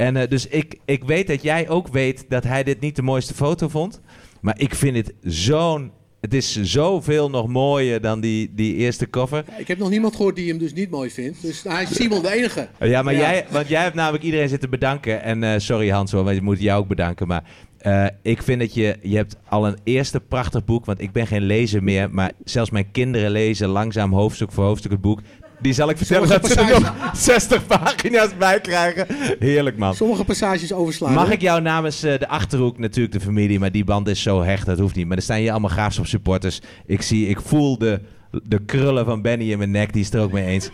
En eh, dus ik, ik weet dat jij ook weet dat hij dit niet de mooiste foto vond. Maar ik vind het zo'n... Het is zoveel nog mooier dan die, die eerste cover. Ik heb nog niemand gehoord die hem dus niet mooi vindt. Dus hij is Simon de enige. Ja, maar Jij, want jij hebt namelijk iedereen zitten bedanken. En eh, sorry Hans hoor, want je moet jou ook bedanken. Maar eh, ik vind dat je... Je hebt al een eerste prachtig boek. Want ik ben geen lezer meer. Maar zelfs mijn kinderen lezen langzaam hoofdstuk voor hoofdstuk het boek. Die zal ik vertellen dat ze er nog 60 pagina's bij krijgen. Heerlijk man. Sommige passages overslaan. Mag hè? ik jou namens eh, de Achterhoek, natuurlijk de familie, maar die band is zo hecht, dat hoeft niet. Maar er staan hier allemaal graafschap supporters. Ik zie, ik voel de, de krullen van Benny in mijn nek, die is het er ook mee eens.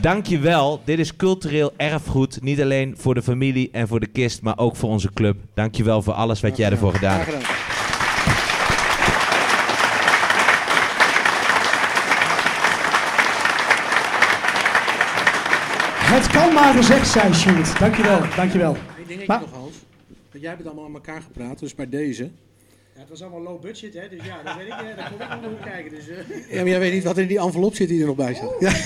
Dankjewel, dit is cultureel erfgoed. Niet alleen voor de familie en voor de kist, maar ook voor onze club. Dankjewel voor alles wat jij ervoor gedaan hebt. Het kan maar gezegd zijn, Sjoerd. Dankjewel, dankjewel. Eén dingetje nog, Hans. Want jij hebt het allemaal aan elkaar gepraat, dus bij deze. Ja, het was allemaal low budget, hè? Dus ja, dat weet ik, daar kom ik nog hoe kijken. Dus, Ja, maar jij weet niet wat er in die envelop zit die er nog bij zit. Ja.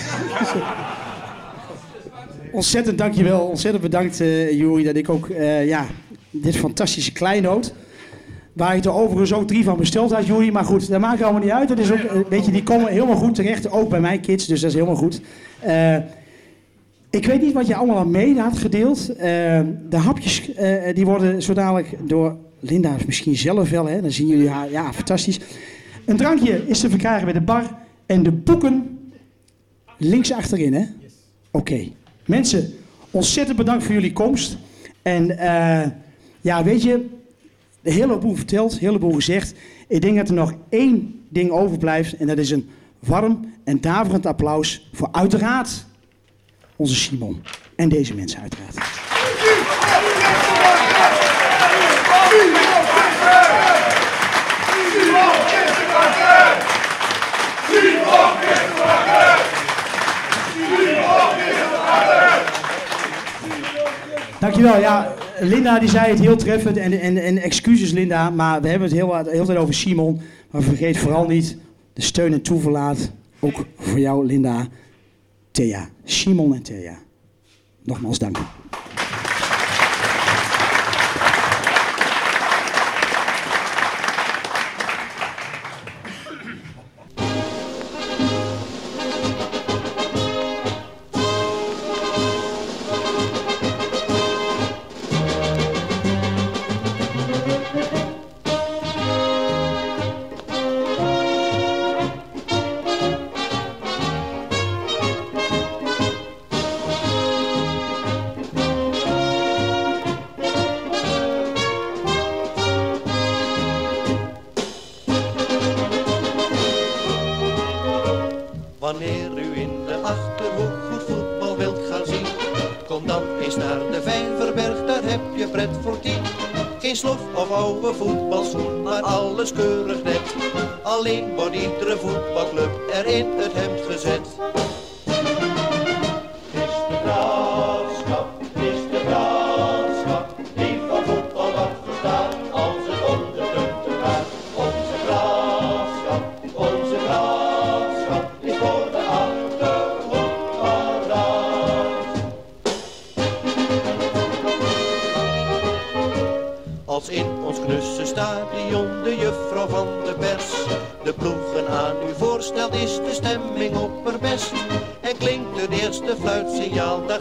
Ontzettend dankjewel. Ontzettend bedankt, eh Juri, dat ik ook eh, ja, dit fantastische kleinoot. Waar ik er overigens ook drie van besteld had, Juri. Maar goed, dat maakt allemaal niet uit. Dat is ook, eh, weet je, die komen helemaal goed terecht. Ook bij mijn kids, dus dat is helemaal goed. Eh, ik weet niet wat je allemaal al mede had gedeeld. Eh, de hapjes eh, die worden zo dadelijk door Linda misschien zelf wel. Hè? Dan zien jullie haar. Ja, fantastisch. Een drankje is te verkrijgen bij de bar. En de boeken links achterin, hè? Oké. Mensen, ontzettend bedankt voor jullie komst. En eh, ja, weet je, de hele boel verteld, de hele boel gezegd. Ik denk dat er nog één ding overblijft. En dat is een warm en daverend applaus voor uiteraard onze Simon. En deze mensen uiteraard. Dankjewel. Ja, Linda die zei het heel treffend. En, en, excuses Linda, maar we hebben het heel, heel tijd over Simon. Maar vergeet vooral niet de steun en toeverlaat. Ook voor jou Linda, Thea. Simon en Thea. Nogmaals dank.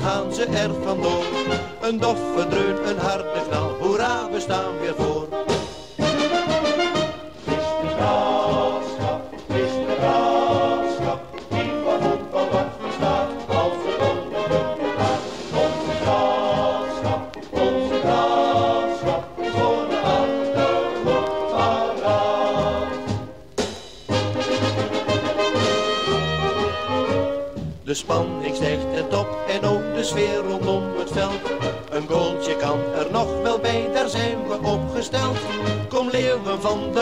Gaan ze er vandoor. Een doffe dreun, een harde knal, hoera, we staan weer voor.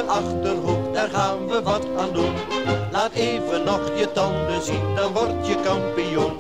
Achterhoek, daar gaan we wat aan doen. Laat even nog je tanden zien, dan word je kampioen.